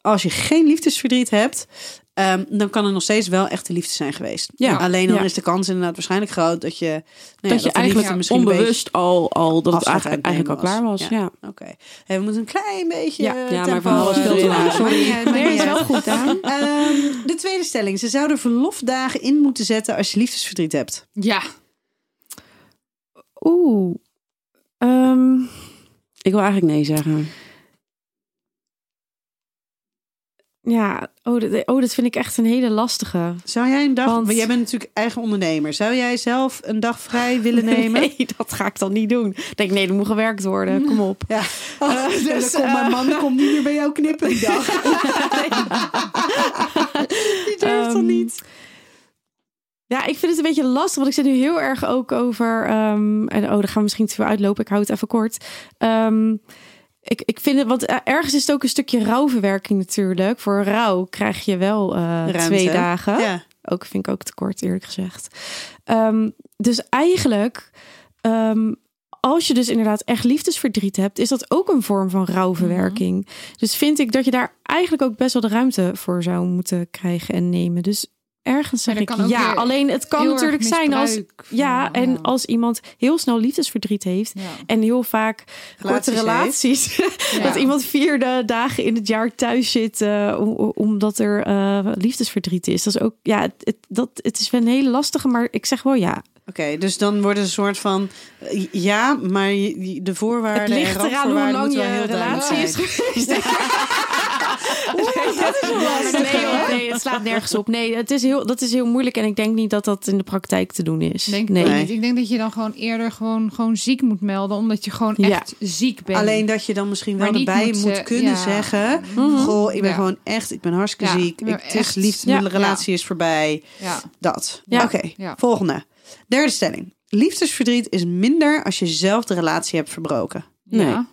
als je geen liefdesverdriet hebt, ehm, dan kan er nog steeds wel echte liefde zijn geweest. Ja. Alleen dan Ja. is de kans inderdaad waarschijnlijk groot dat je, nou ja, dat je eigenlijk misschien onbewust al, al dat het eigenlijk, eigenlijk al klaar was. Ja. Oké, Hey, we moeten een klein beetje. Ja. verhaal was eh, veel te lang. Sorry. Nee, niet is wel goed aan. Ehm, de tweede stelling. Ze zouden verlofdagen in moeten zetten als je liefdesverdriet hebt. Ja. Oeh. Ehm, Ik wil eigenlijk nee zeggen. ja, oh, dat, oh, dat vind ik echt een hele lastige. Zou jij een dag, Want- jij bent natuurlijk eigen ondernemer. Zou jij zelf een dag vrij willen nemen? Nee, dat ga ik dan niet doen. Ik denk, nee, er moet gewerkt worden. Kom op. Ja. Eh, dus, dus, dan komt mijn man komt niet meer bij jou knippen die dag. die durft dan Ehm, niet. Ja, ik vind het een beetje lastig, want ik zit nu heel erg ook over. ehm, en oh, daar gaan we misschien te veel uitlopen. Ik hou het even kort. Ehm, ik, ik vind het, want eh, ergens is het ook een stukje rouwverwerking natuurlijk. Voor rouw krijg je wel Ruimte. twee dagen. Ja. Ook vind ik ook te kort, eerlijk gezegd. Ehm, dus eigenlijk, als je dus inderdaad echt liefdesverdriet hebt, is dat ook een vorm van rouwverwerking. Dus vind ik dat je daar eigenlijk ook best wel de ruimte voor zou moeten krijgen en nemen. Dus ergens zeg ik ja. Alleen het kan natuurlijk zijn als ja, en ja. als iemand heel snel liefdesverdriet heeft Ja. en heel vaak korte Relaties relaties, Ja. dat iemand vier de dagen in het jaar thuis zit eh, om- omdat er eh, liefdesverdriet is. Dat is ook ja, het, het- dat het is wel een hele lastige, maar ik zeg wel ja. Oké, dus dan wordt het een soort van... eh, Ja, maar de voorwaarden Het ligt eraan hoe lang je relatie is. geweest. dat is wel lastig. Nee, het slaat nergens op. Nee, het is heel, dat is heel moeilijk en ik denk niet dat dat in de praktijk te doen is. Denk nee. ik ook niet. Ik denk dat je dan gewoon eerder gewoon, gewoon ziek moet melden, omdat je gewoon Ja. echt ziek bent. Alleen dat je dan misschien wel erbij moet moet, ze- kunnen ja. zeggen... Mhm. Goh, ik ben Ja. gewoon echt... Ik ben hartstikke Ja, ziek. ik het is relatie is voorbij. ja. Dat. Ja. Oké, Ja. volgende. Derde stelling. Liefdesverdriet is minder als je zelf de relatie hebt verbroken. Nee. Ja.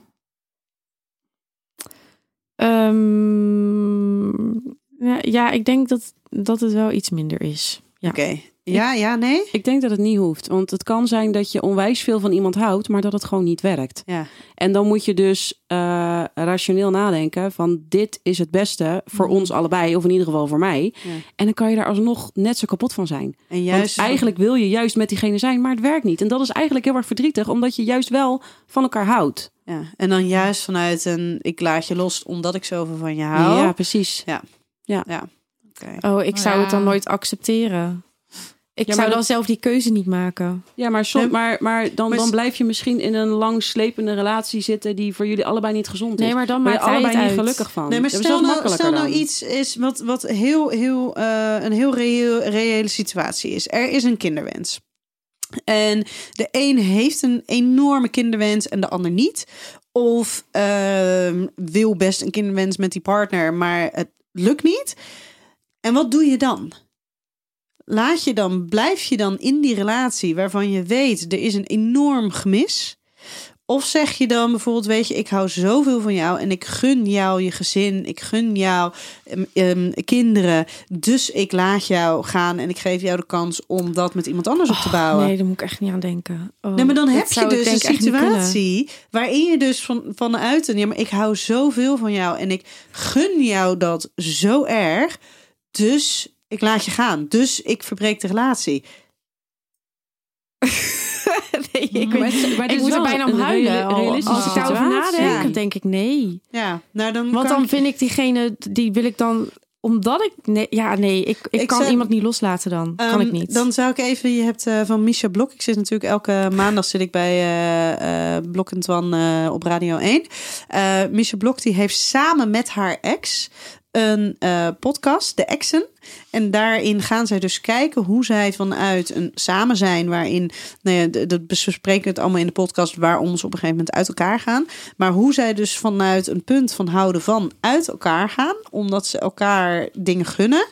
Ja, ja, ik denk dat, dat het wel iets minder is. Ja. Oké. Ja, ja, nee? Ik denk dat het niet hoeft. Want het kan zijn dat je onwijs veel van iemand houdt, maar dat het gewoon niet werkt. Ja. En dan moet je dus eh, rationeel nadenken van dit is het beste voor Mhm. ons allebei, of in ieder geval voor mij. Ja. En dan kan je daar alsnog net zo kapot van zijn. En Juist, eigenlijk wil je juist met diegene zijn, maar het werkt niet. En dat is eigenlijk heel erg verdrietig, omdat je juist wel van elkaar houdt. Ja. En dan juist vanuit een... Ik laat je los omdat ik zoveel van je hou. Ja, precies. Oké. Oh, ik zou het dan Ja. nooit accepteren. Ik Ja, zou maar dan dat- zelf die keuze niet maken. Ja, maar, som, Nee, maar, maar, dan, maar dan blijf je misschien in een lang slepende relatie zitten die voor jullie allebei niet gezond is. Nee, maar dan Waar je allebei niet uit. gelukkig van. Nee, maar stel wel nou, stel nou iets is wat, wat heel, heel, eh, een heel reëel, reële situatie is. Er is een kinderwens. En de een heeft een enorme kinderwens en de ander niet. Of ehm, wil best een kinderwens met die partner, maar het lukt niet. En wat doe je dan? Laat je dan, blijf je dan in die relatie waarvan je weet er is een enorm gemis? Of zeg je dan bijvoorbeeld, weet je, ik hou zoveel van jou en ik gun jou je gezin, ik gun jou ehm, ehm, kinderen, dus ik laat jou gaan en ik geef jou de kans om dat met iemand anders op te bouwen. Nee, daar moet ik echt niet aan denken. Oh, Nee, maar dan heb je dus een situatie waarin je dus van, vanuit een, ja, maar ik hou zoveel van jou en ik gun jou dat zo erg, dus ik laat je gaan, dus ik verbreek de relatie. nee, ik, Maar weet, het- maar ik moet er bijna om huilen. Als ik daarover nadenk, denk ik nee. Ja, nou dan Want dan ik- vind ik diegene, die wil ik dan, omdat ik, nee, ja nee, ik, ik, Ik kan zou- iemand niet loslaten dan. kan Ehm, ik niet. Dan zou ik even, je hebt eh, van Misha Blok. Ik zit natuurlijk elke maandag zit ik bij eh eh Blok en Twan eh, op Radio 1. Eh Misha Blok die heeft samen met haar ex een eh, podcast, De Exen. En daarin gaan zij dus kijken hoe zij vanuit een samen zijn, waarin, nou ja, dat bespreken we het allemaal in de podcast, waarom ze op een gegeven moment uit elkaar gaan. Maar hoe zij dus vanuit een punt van houden van uit elkaar gaan, omdat ze elkaar dingen gunnen.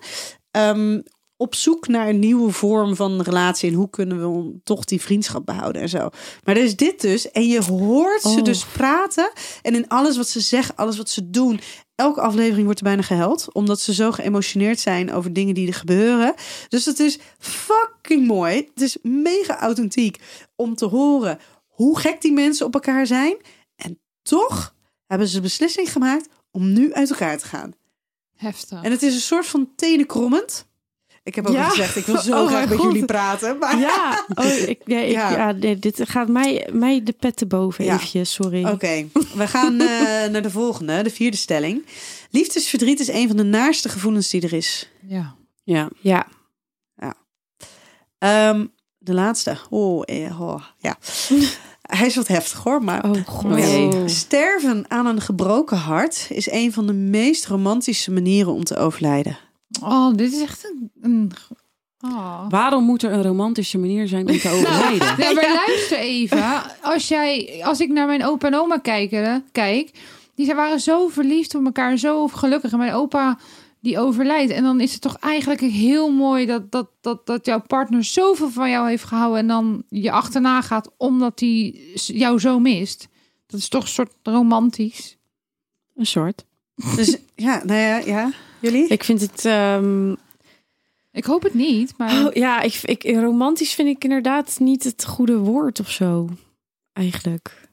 Ehm, op zoek naar een nieuwe vorm van relatie. En hoe kunnen we toch die vriendschap behouden en zo. Maar er is dit dus. En je hoort ze Oh. dus praten. En in alles wat ze zeggen, alles wat ze doen. Elke aflevering wordt er bijna gehuild. Omdat ze zo geëmotioneerd zijn over dingen die er gebeuren. Dus het is fucking mooi. Het is mega authentiek om te horen hoe gek die mensen op elkaar zijn. En toch hebben ze de beslissing gemaakt om nu uit elkaar te gaan. Heftig. En het is een soort van tenenkrommend. Ik heb ook Ja. gezegd, ik wil zo Oh graag met God. jullie praten. Maar... Ja, oh, ik, ja, ik, Ja. ja. nee, dit gaat mij, mij de pet te boven eventjes, sorry. Oké, we gaan eh, naar de volgende, de vierde stelling. Liefdesverdriet is een van de naarste gevoelens die er is. Ja. Ja. Ja, Ehm, de laatste. Oh, eh, oh ja. Hij is wat heftig hoor, maar Oh, god. Oh, sterven aan een gebroken hart is een van de meest romantische manieren om te overlijden. Oh, dit is echt een... een oh. Waarom moet er een romantische manier zijn om te overlijden? Ja, maar luister even. Als, jij, als ik naar mijn opa en oma kijken, kijk, die zijn- waren zo verliefd op elkaar, zo gelukkig. En mijn opa die overlijdt. En dan is het toch eigenlijk heel mooi dat, dat, dat, dat jouw partner zoveel van jou heeft gehouden en dan je achterna gaat omdat hij jou zo mist. Dat is toch een soort romantisch. Een soort. Dus ja, nou ja, ja. Jullie? Ik vind het... ehm, Ik hoop het niet, maar oh, ja, ik, ik, romantisch vind ik inderdaad niet het goede woord of zo. Eigenlijk.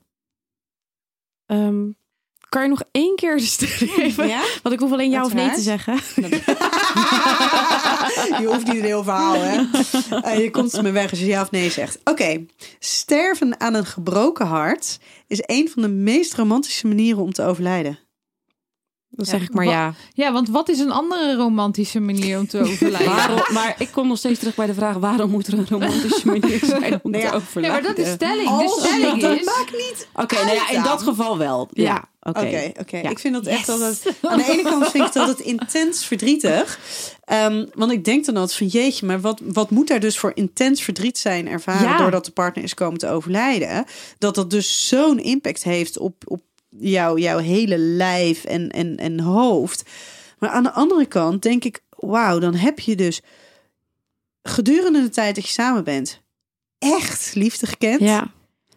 Ehm, kan je nog één keer de geven? Ja? Want ik hoef alleen ja of nee te zeggen. je hoeft niet een heel verhaal, hè? Eh, je komt me weg als je ja of nee zegt. Oké, sterven aan een gebroken hart is een van de meest romantische manieren om te overlijden. Dan Ja, zeg ik maar ja. ja, want wat is een andere romantische manier om te overlijden? Waarom, maar ik kom nog steeds terug bij de vraag: waarom moet er een romantische manier zijn om Nou ja. te Ja, overlijden? maar dat is stelling. Als de stelling dat is... maakt niet Oké, nou ja, in dat geval wel. Ja, Ja. oké. Oké. Ja. Ik vind dat echt altijd... Aan de ene kant vind ik dat het intens verdrietig. Ehm, want ik denk dan altijd van jeetje, maar wat, wat moet daar dus voor intens verdriet zijn ervaren... Ja. doordat de partner is komen te overlijden? Dat dat dus zo'n impact heeft op, op jou, jouw hele lijf en, en, en hoofd. Maar aan de andere kant denk ik, wauw, dan heb je dus gedurende de tijd dat je samen bent... echt liefde gekend. Ja.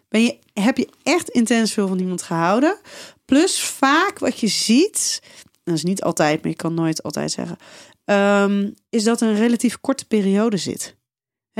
Ben je, heb je echt intens veel van iemand gehouden? Plus vaak wat je ziet, dat is niet altijd, maar je kan nooit altijd zeggen, ehm, is dat er een relatief korte periode zit.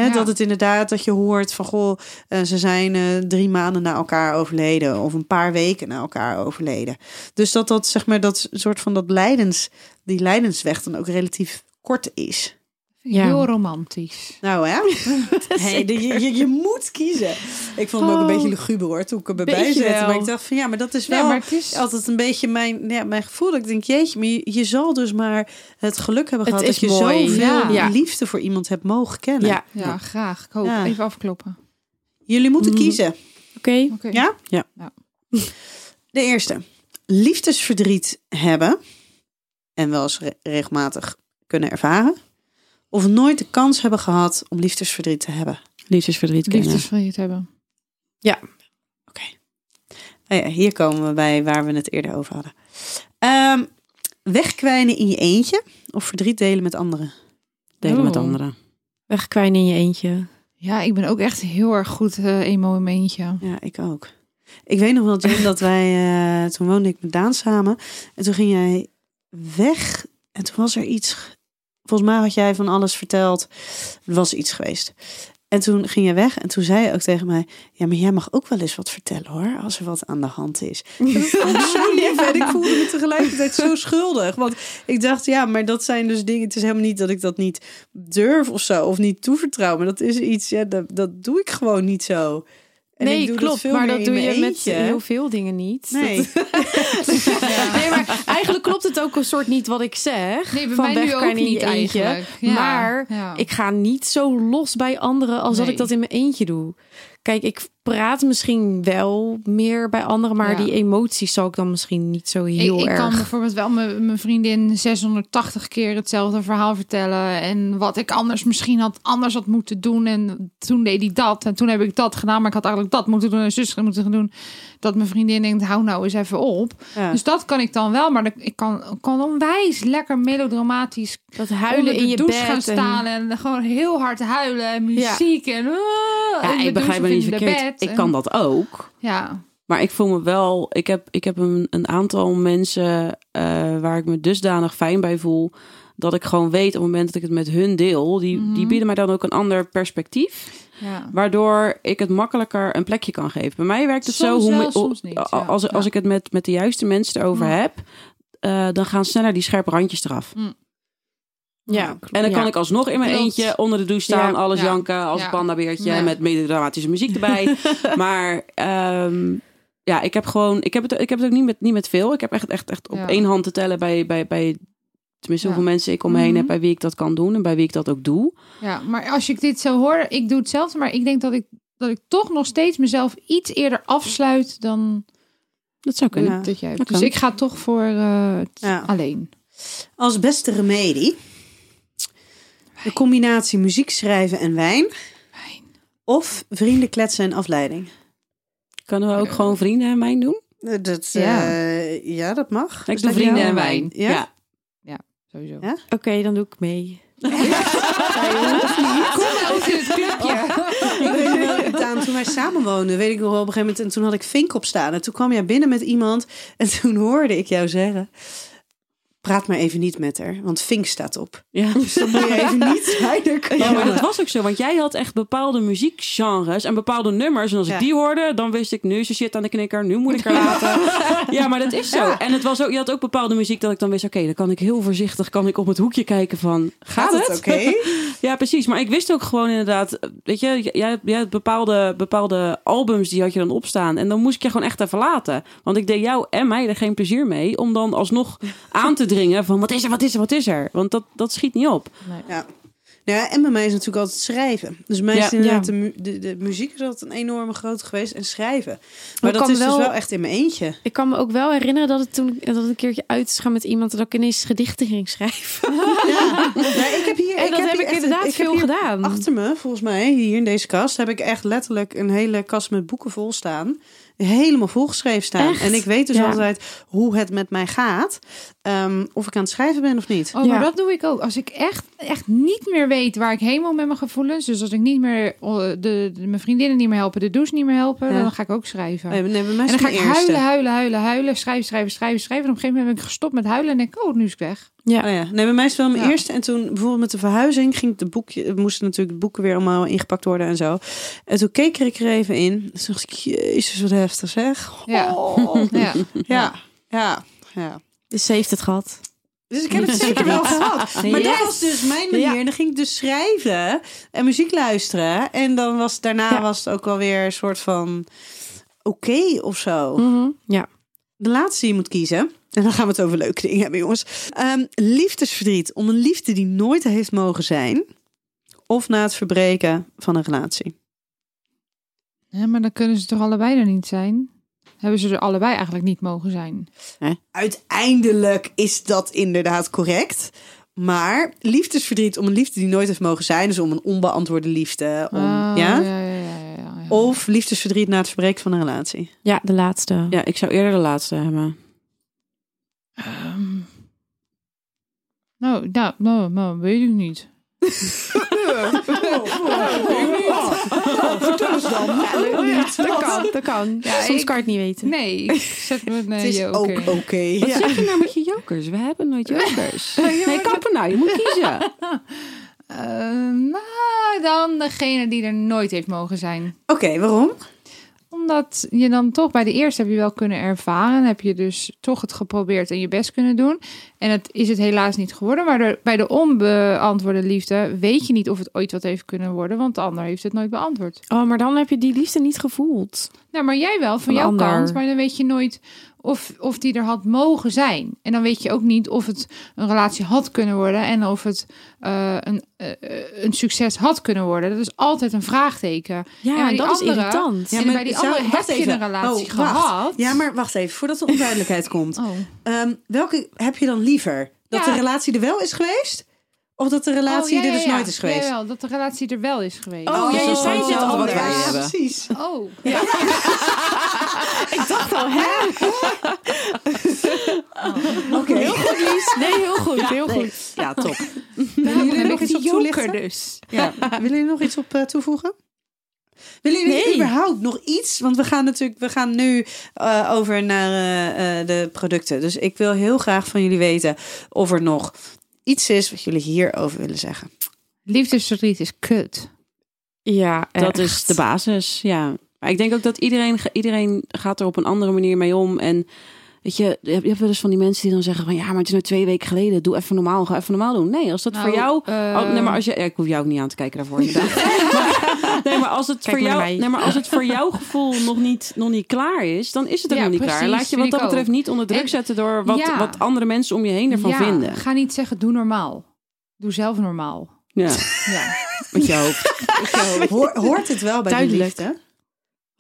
Ja. Dat het inderdaad dat je hoort van goh, eh, ze zijn eh, drie maanden na elkaar overleden of een paar weken na elkaar overleden. Dus dat dat zeg maar dat soort van dat lijdens, die lijdensweg dan ook relatief kort is. Ja. Heel romantisch. Nou hè? Hey, je, je, je moet kiezen. Ik vond hem ook een Oh. beetje luguber hoor, toen ik hem erbij Beetje zette. wel. Maar ik dacht van ja, maar dat is wel Ja, maar het is... altijd een beetje mijn, ja, mijn gevoel. Dat ik denk, jeetje, maar je, je zal dus maar het geluk hebben Het gehad... dat je mooi. zoveel Ja. Liefde voor iemand hebt mogen kennen. Ja. Ja, graag. Ik hoop. Ja. Even afkloppen. Jullie moeten Mhm. kiezen. Oké. Ja? Ja. Ja. De eerste. Liefdesverdriet hebben. En wel eens re- regelmatig kunnen ervaren. Of nooit de kans hebben gehad om liefdesverdriet te hebben. Liefdesverdriet kennen. Liefdesverdriet hebben. Nou ja, hier komen we bij waar we het eerder over hadden. Ehm, wegkwijnen in je eentje of verdriet delen met anderen? Delen met Oh. anderen. Wegkwijnen in je eentje. Ja, ik ben ook echt heel erg goed eh, emo in mijn eentje. Ja, ik ook. Ik weet nog wel, dat wij... eh, toen woonde ik met Daan samen. En toen ging jij weg. En toen was er iets... Volgens mij had jij van alles verteld. Er was iets geweest. En toen ging je weg. En toen zei je ook tegen mij... Ja, maar jij mag ook wel eens wat vertellen hoor. Als er wat aan de hand is. Dat zo lief. En ik voelde me tegelijkertijd zo schuldig. Want ik dacht, ja, maar dat zijn dus dingen... Het is helemaal niet dat ik dat niet durf of zo. Of niet toevertrouw. Maar dat is iets, ja, dat, dat doe ik gewoon niet zo. En ik nee, doe klopt. veel maar meer dat doe je met heel veel dingen niet. Nee. nee, maar eigenlijk klopt het ook een soort niet wat ik zeg. Nee, bij van mij nu ook niet je eentje. eigenlijk. Ja, Maar ja. ik ga niet zo los bij anderen als dat ik dat in mijn eentje doe. Kijk, ik praat misschien wel meer bij anderen, maar Ja. die emoties zal ik dan misschien niet zo heel ik, ik erg. kan bijvoorbeeld wel mijn vriendin 680 keer hetzelfde verhaal vertellen. En wat ik anders misschien had anders had moeten doen. En toen deed hij dat. En toen heb ik dat gedaan. Maar ik had eigenlijk dat moeten doen en zus moeten doen. Dat mijn vriendin denkt, hou nou eens even op. Ja. Dus dat kan ik dan wel. Maar ik kan, kan onwijs lekker melodramatisch dat onder huilen de in je douche bed. gaan staan. En gewoon heel hard huilen. En muziek. En, uh, Ja, ik begrijp me niet verkeerd. Ik kan dat ook. Ja, Maar ik voel me wel... Ik heb, ik heb een, een aantal mensen eh, waar ik me dusdanig fijn bij voel... dat ik gewoon weet op het moment dat ik het met hun deel... die, Mhm. die bieden mij dan ook een ander perspectief... ja. waardoor ik het makkelijker een plekje kan geven. Bij mij werkt het Soms zo... wel, hoe, soms niet, ja. Als, als Ja. ik het met, met de juiste mensen erover Ja. heb... eh, dan gaan sneller die scherpe randjes eraf. Ja, En dan kan ja. ik alsnog in mijn Klopt. eentje onder de douche staan, Ja. alles Ja. janken als Ja. een pandabeertje Ja. met melodramatische muziek erbij. maar ehm, ja, ik heb gewoon, ik heb het, ik heb het ook niet met, niet met veel. Ik heb echt, echt, echt op Ja. één hand te tellen bij, bij, bij tenminste Ja. hoeveel mensen ik om me heen Mhm. heb bij wie ik dat kan doen en bij wie ik dat ook doe. Ja, maar als ik dit zo hoor, ik doe hetzelfde, maar ik denk dat ik dat ik toch nog steeds mezelf iets eerder afsluit dan Dat zou kunnen. Dat jij dat Dus kan. ik ga toch voor eh, het Ja. alleen. Als beste remedie. De combinatie muziek schrijven en wijn. Of vrienden kletsen en afleiding. Kunnen we ook gewoon vrienden en wijn doen? Eh, Dat, Ja. eh, ja, dat mag. Ik doe vrienden en wijn. Ja? Ja. Sowieso. Ja? Oké, dan doe ik mee. Kom nou eens in het clubje. Ik weet nog wel, Daan, toen wij samen woonden, weet ik nog wel op een gegeven moment. En toen had ik Vink op staan. En toen kwam jij binnen met iemand. En toen hoorde ik jou zeggen. Praat maar even niet met haar, want Vink staat op. Ja. Dus dan moet je even niet verder Ja, maar dat was ook zo, want jij had echt bepaalde muziekgenres en bepaalde nummers. En als ik die hoorde, dan wist ik, nu er shit aan de knikker, nu moet ik er laten. ja, maar dat is zo. En het was ook, je had ook bepaalde muziek dat ik dan wist, oké, dan kan ik heel voorzichtig kan ik op het hoekje kijken van, gaat, Gaat het oké? Ja, precies. Maar ik wist ook gewoon inderdaad, weet je, jij, jij had bepaalde, bepaalde albums die had je dan opstaan. En dan moest ik je gewoon echt even laten. Want ik deed jou en mij er geen plezier mee om dan alsnog aan te dringen van, wat is er, wat is er, wat is er? Want dat, dat schiet niet op. Ja. Nou ja, en bij mij is natuurlijk altijd schrijven. Dus mij Ja. is inderdaad de, mu- de, de muziek is altijd een enorme grote geweest. En schrijven. Maar ik dat is dus wel- wel echt in mijn eentje. Ik kan me ook wel herinneren dat het toen dat het een keertje uit is gaan met iemand dat ik ineens gedichten ging schrijven. Ja. Ik heb hier, En dat heb hier ik echt- inderdaad ik veel gedaan. Achter me, volgens mij, hier in deze kast, heb ik echt letterlijk een hele kast met boeken vol staan. Helemaal volgeschreven staan. Echt? En ik weet dus Ja. altijd hoe het met mij gaat. Ehm, of ik aan het schrijven ben of niet. Oh, maar Ja. dat doe ik ook. Als ik echt, echt niet meer weet waar ik heen wil met mijn gevoelens. Dus als ik niet meer oh, de, de- mijn vriendinnen niet meer helpen, de douche niet meer helpen, Ja. dan ga ik ook schrijven. Nee, nee, bij mij en is dan ga ik eerste. huilen, huilen, huilen, huilen, schrijven, schrijven, schrijven, schrijven. En op een gegeven moment ben ik gestopt met huilen en denk ik, oh, nu is het weg. Ja. Oh ja. Nee, bij mij is het wel mijn Ja. eerste. En toen bijvoorbeeld met de verhuizing ging de boekje, moesten natuurlijk de boeken weer allemaal ingepakt worden en zo. En toen keek ik er even in. En toen dacht ik, jezus, wat heftig zeg. Ja. Oh. Ja. Ja, ja, ja. Dus ze heeft het gehad. Dus ik heb het zeker wel gehad. Maar dat was dus mijn manier. En dan ging ik dus schrijven en muziek luisteren. En dan was daarna Ja. was het ook wel weer een soort van oké of zo. Mhm. Ja. De laatste die je moet kiezen. En dan gaan we het over leuke dingen hebben, jongens. Ehm, liefdesverdriet om een liefde die nooit heeft mogen zijn. Of na het verbreken van een relatie. Ja, maar dan kunnen ze toch allebei er niet zijn? Hebben ze er allebei eigenlijk niet mogen zijn? Uiteindelijk is dat inderdaad correct. Maar liefdesverdriet om een liefde die nooit heeft mogen zijn. Dus om een onbeantwoorde liefde. Om, Oh, ja? ja, ja, ja, ja, ja. Of liefdesverdriet na het verbreken van een relatie. ja, de laatste. Ja, ik zou eerder de laatste hebben. Ehm. nou, nou, nou, nou, weet ik niet. Vertel eens dan. Dat kan, dat kan. Ja, Soms ik- kan je het niet weten. Nee, ik zet me Het is joker. ook oké. Wat Ja. zeg je nou met je jokers? We hebben nooit jokers. Nee, kappen nou, je moet kiezen. Ehm, nou, dan degene die er nooit heeft mogen zijn. Oké, waarom? Omdat je dan toch bij de eerste heb je wel kunnen ervaren. Heb je dus toch het geprobeerd en je best kunnen doen. En het is het helaas niet geworden. Maar bij de onbeantwoorde liefde weet je niet of het ooit wat heeft kunnen worden. Want de ander heeft het nooit beantwoord. Oh, maar dan heb je die liefde niet gevoeld. Nou, maar jij wel, van jouw ander. kant. Maar dan weet je nooit of, of die er had mogen zijn. En dan weet je ook niet of het een relatie had kunnen worden. En of het eh, een, eh, een succes had kunnen worden. Dat is altijd een vraagteken. Ja, En dat is irritant. Ja, en bij die zou- andere heb je een relatie Oh, wacht. gehad. Ja, maar wacht even, voordat de onduidelijkheid komt. Oh. Ehm, welke heb je dan liever? Dat Ja. de relatie er wel is geweest? Of dat de relatie Oh, ja, er dus ja, ja. nooit is geweest? Jawel, dat de relatie er wel is geweest. Oh, ja, dus je zei het hetzelfde wat wij hebben. precies. Oh, Ik dacht al, hè? Oké. Heel goed, Lies. Nee, heel goed. Heel Nee. goed. Ja, top. Willen jullie nog iets op toelichten? dus. Ja. Willen jullie nog iets op eh, toevoegen? Willen jullie Nee. überhaupt nog iets? Want we gaan natuurlijk, we gaan nu eh, over naar eh, eh, de producten. Dus ik wil heel graag van jullie weten of er nog iets is wat jullie hierover willen zeggen. Liefdesverdriet is kut. Ja, Dat echt. is de basis, ja. Maar ik denk ook dat iedereen, iedereen gaat er op een andere manier mee om. En weet je, je hebt wel eens van die mensen die dan zeggen van... ja, maar het is nu twee weken geleden, doe even normaal, ga even normaal doen. Nee, als dat Nou, voor jou... eh, oh, nee, maar als je, ja, ik hoef jou ook niet aan te kijken daarvoor maar, nee, maar als het, Kijk voor jou, nee, maar als het voor jouw gevoel nog niet, nog niet klaar is... dan is het Ja, nog niet klaar. Laat je wat dat ook. betreft niet onder druk En- zetten... door wat, Ja. wat andere mensen om je heen ervan ja, vinden. Ga niet zeggen, doe normaal. Doe zelf normaal. Ja. Ja. Met je hoofd. Met je hoofd. Hoor- hoort het wel bij Duidelijk. de liefde?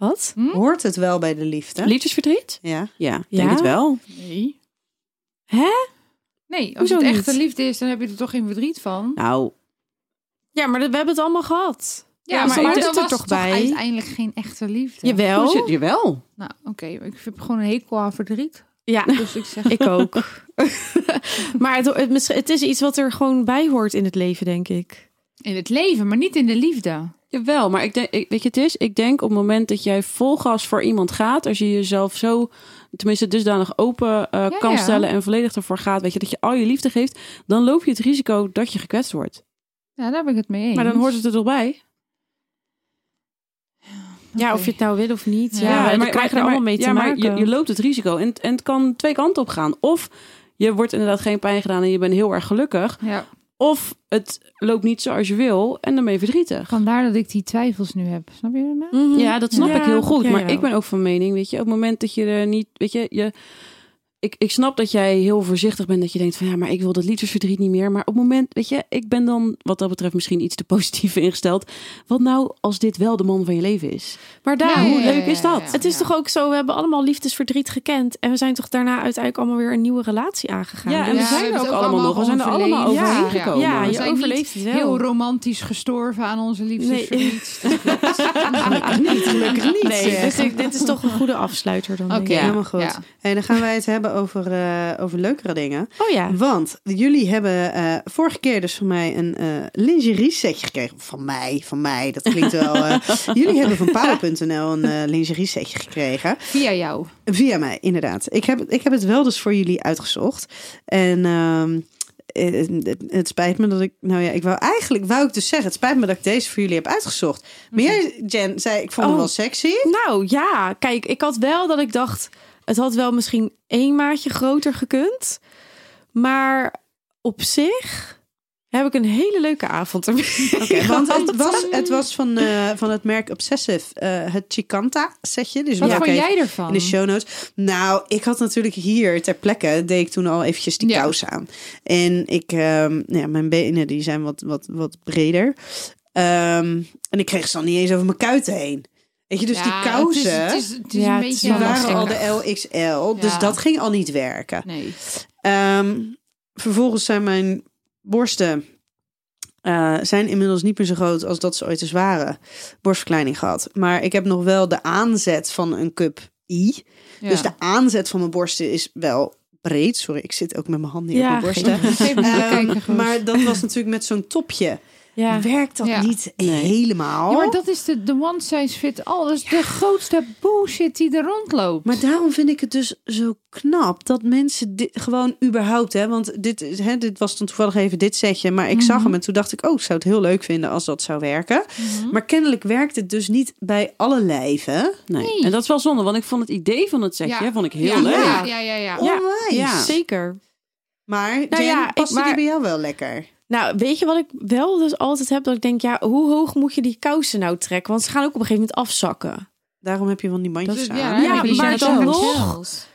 Wat? Hm? Hoort het wel bij de liefde? Liefdesverdriet? Ja. Ja, ik Ja? denk het wel. Nee. Hè? Nee, als Hoezo het echte liefde is, dan heb je er toch geen verdriet van. Nou, Ja, maar we hebben het allemaal gehad. Ja, maar het er was toch het bij? uiteindelijk geen echte liefde. Jawel. je wel? Nou, oké. Ik heb gewoon een hekel aan verdriet. Ja, Dus ik zeg... ik ook. maar het, het, het is iets wat er gewoon bij hoort in het leven, denk ik. In het leven, maar niet in de liefde. Jawel, maar ik denk, ik, weet je, het is, ik denk op het moment dat jij vol gas voor iemand gaat, als je jezelf zo, tenminste dusdanig open eh, Ja, kan ja. stellen en volledig ervoor gaat, weet je, dat je al je liefde geeft, dan loop je het risico dat je gekwetst wordt. Ja, daar ben ik het mee eens. Maar dan hoort het er toch bij? Ja, of je het nou wil of niet. Ja, maar- dan krijg je er allemaal mee te ja, maar maken. je, je loopt het risico en, en het kan twee kanten op gaan. Of je wordt inderdaad geen pijn gedaan en je bent heel erg gelukkig. Ja, Of het loopt niet zoals je wil en dan ben je verdrietig. vandaar dat ik die twijfels nu heb. Snap je dat? Mhm. Ja, dat snap Ja, ik heel goed. ja, maar ja. ik ben ook van mening, weet je, op het moment dat je er niet, weet je, je ik, ik snap dat jij heel voorzichtig bent, dat je denkt van ja, maar ik wil dat liefdesverdriet niet meer. Maar op het moment, weet je, ik ben dan wat dat betreft misschien iets te positief ingesteld. Wat nou als dit wel de man van je leven is? Maar daar, Ja, hoe ja, leuk is dat? ja, het is ja. toch ook zo, we hebben allemaal liefdesverdriet gekend. En we zijn toch daarna uiteindelijk allemaal weer een nieuwe relatie aangegaan. Ja, en Dus- we zijn er ook allemaal nog. We zijn er allemaal overheen Ja, gekomen. ja, We je zijn overleeft het wel. Heel romantisch gestorven aan onze liefdesverdriet. Gelukkig niet, gelukkig niet. Nee, dus ik- dit is toch een goede afsluiter dan. Oké. Ja, helemaal goed. Ja. Hey, dan gaan wij het hebben over, eh, over leukere dingen. Oh ja. Want jullie hebben eh, vorige keer dus van mij een eh lingerie setje gekregen. Van mij, van mij, dat klinkt wel. jullie hebben van Pauw.nl een lingerie setje gekregen. Via jou. Via mij, inderdaad. Ik heb, ik heb het wel dus voor jullie uitgezocht. En ehm, eh, het, spijt me dat ik... Nou ja, ik wou eigenlijk wou ik dus zeggen... Het spijt me dat ik deze voor jullie heb uitgezocht. Maar jij, Jen, zei ik vond hem Oh. wel sexy. Nou ja, kijk, ik had wel dat ik dacht, het had wel misschien één maatje groter gekund. Maar op zich heb ik een hele leuke avond ermee. Oké, want het was, het was van, eh, van het merk Obsessive. eh, het Chicanta setje. Dus Wat vond jij ervan? In de show notes. Nou, ik had natuurlijk hier ter plekke... deed ik toen al eventjes die Ja. kous aan. En ik... ehm, ja, mijn benen die zijn wat, wat, wat breder. Ehm, en ik kreeg ze dan niet eens over mijn kuiten heen. Weet je, dus Ja, die kousen... Het is, het is, het is Ja, een beetje die waren al de LXL. Dus Ja. dat ging al niet werken. Nee. Ehm, vervolgens zijn mijn borsten eh, zijn inmiddels niet meer zo groot als dat ze ooit eens waren. Borstverkleining gehad. Maar ik heb nog wel de aanzet van een cup I. Ja. Dus de aanzet van mijn borsten is wel breed. Sorry, ik zit ook met mijn handen hier Ja, op mijn borsten. Ehm, maar dat was natuurlijk met zo'n topje. Ja. Werkt dat Ja. niet helemaal? Ja, maar dat is de, de one size fit all. Dat is de grootste bullshit die er rondloopt. Maar daarom vind ik het dus zo knap dat mensen dit gewoon überhaupt, hè, want dit, is- hè, dit was dan toevallig even dit setje, maar ik zag Mhm. hem en toen dacht ik, oh, ik zou het heel leuk vinden als dat zou werken. Maar kennelijk werkt het dus niet bij alle lijven. Nee. Nee. En dat is wel zonde, want ik vond het idee van het setje Ja. vond ik heel ja, leuk. Ja, ja, ja. ja. Onwijs. Ja. Zeker. Maar Jen, Nou ik- paste die bij jou wel lekker? Nou, weet je wat ik wel dus altijd heb? Dat ik denk, ja, hoe hoog moet je die kousen nou trekken? Want ze gaan ook op een gegeven moment afzakken. Daarom heb je van die bandjes aan. ja, Ja, heb je maar dan nog-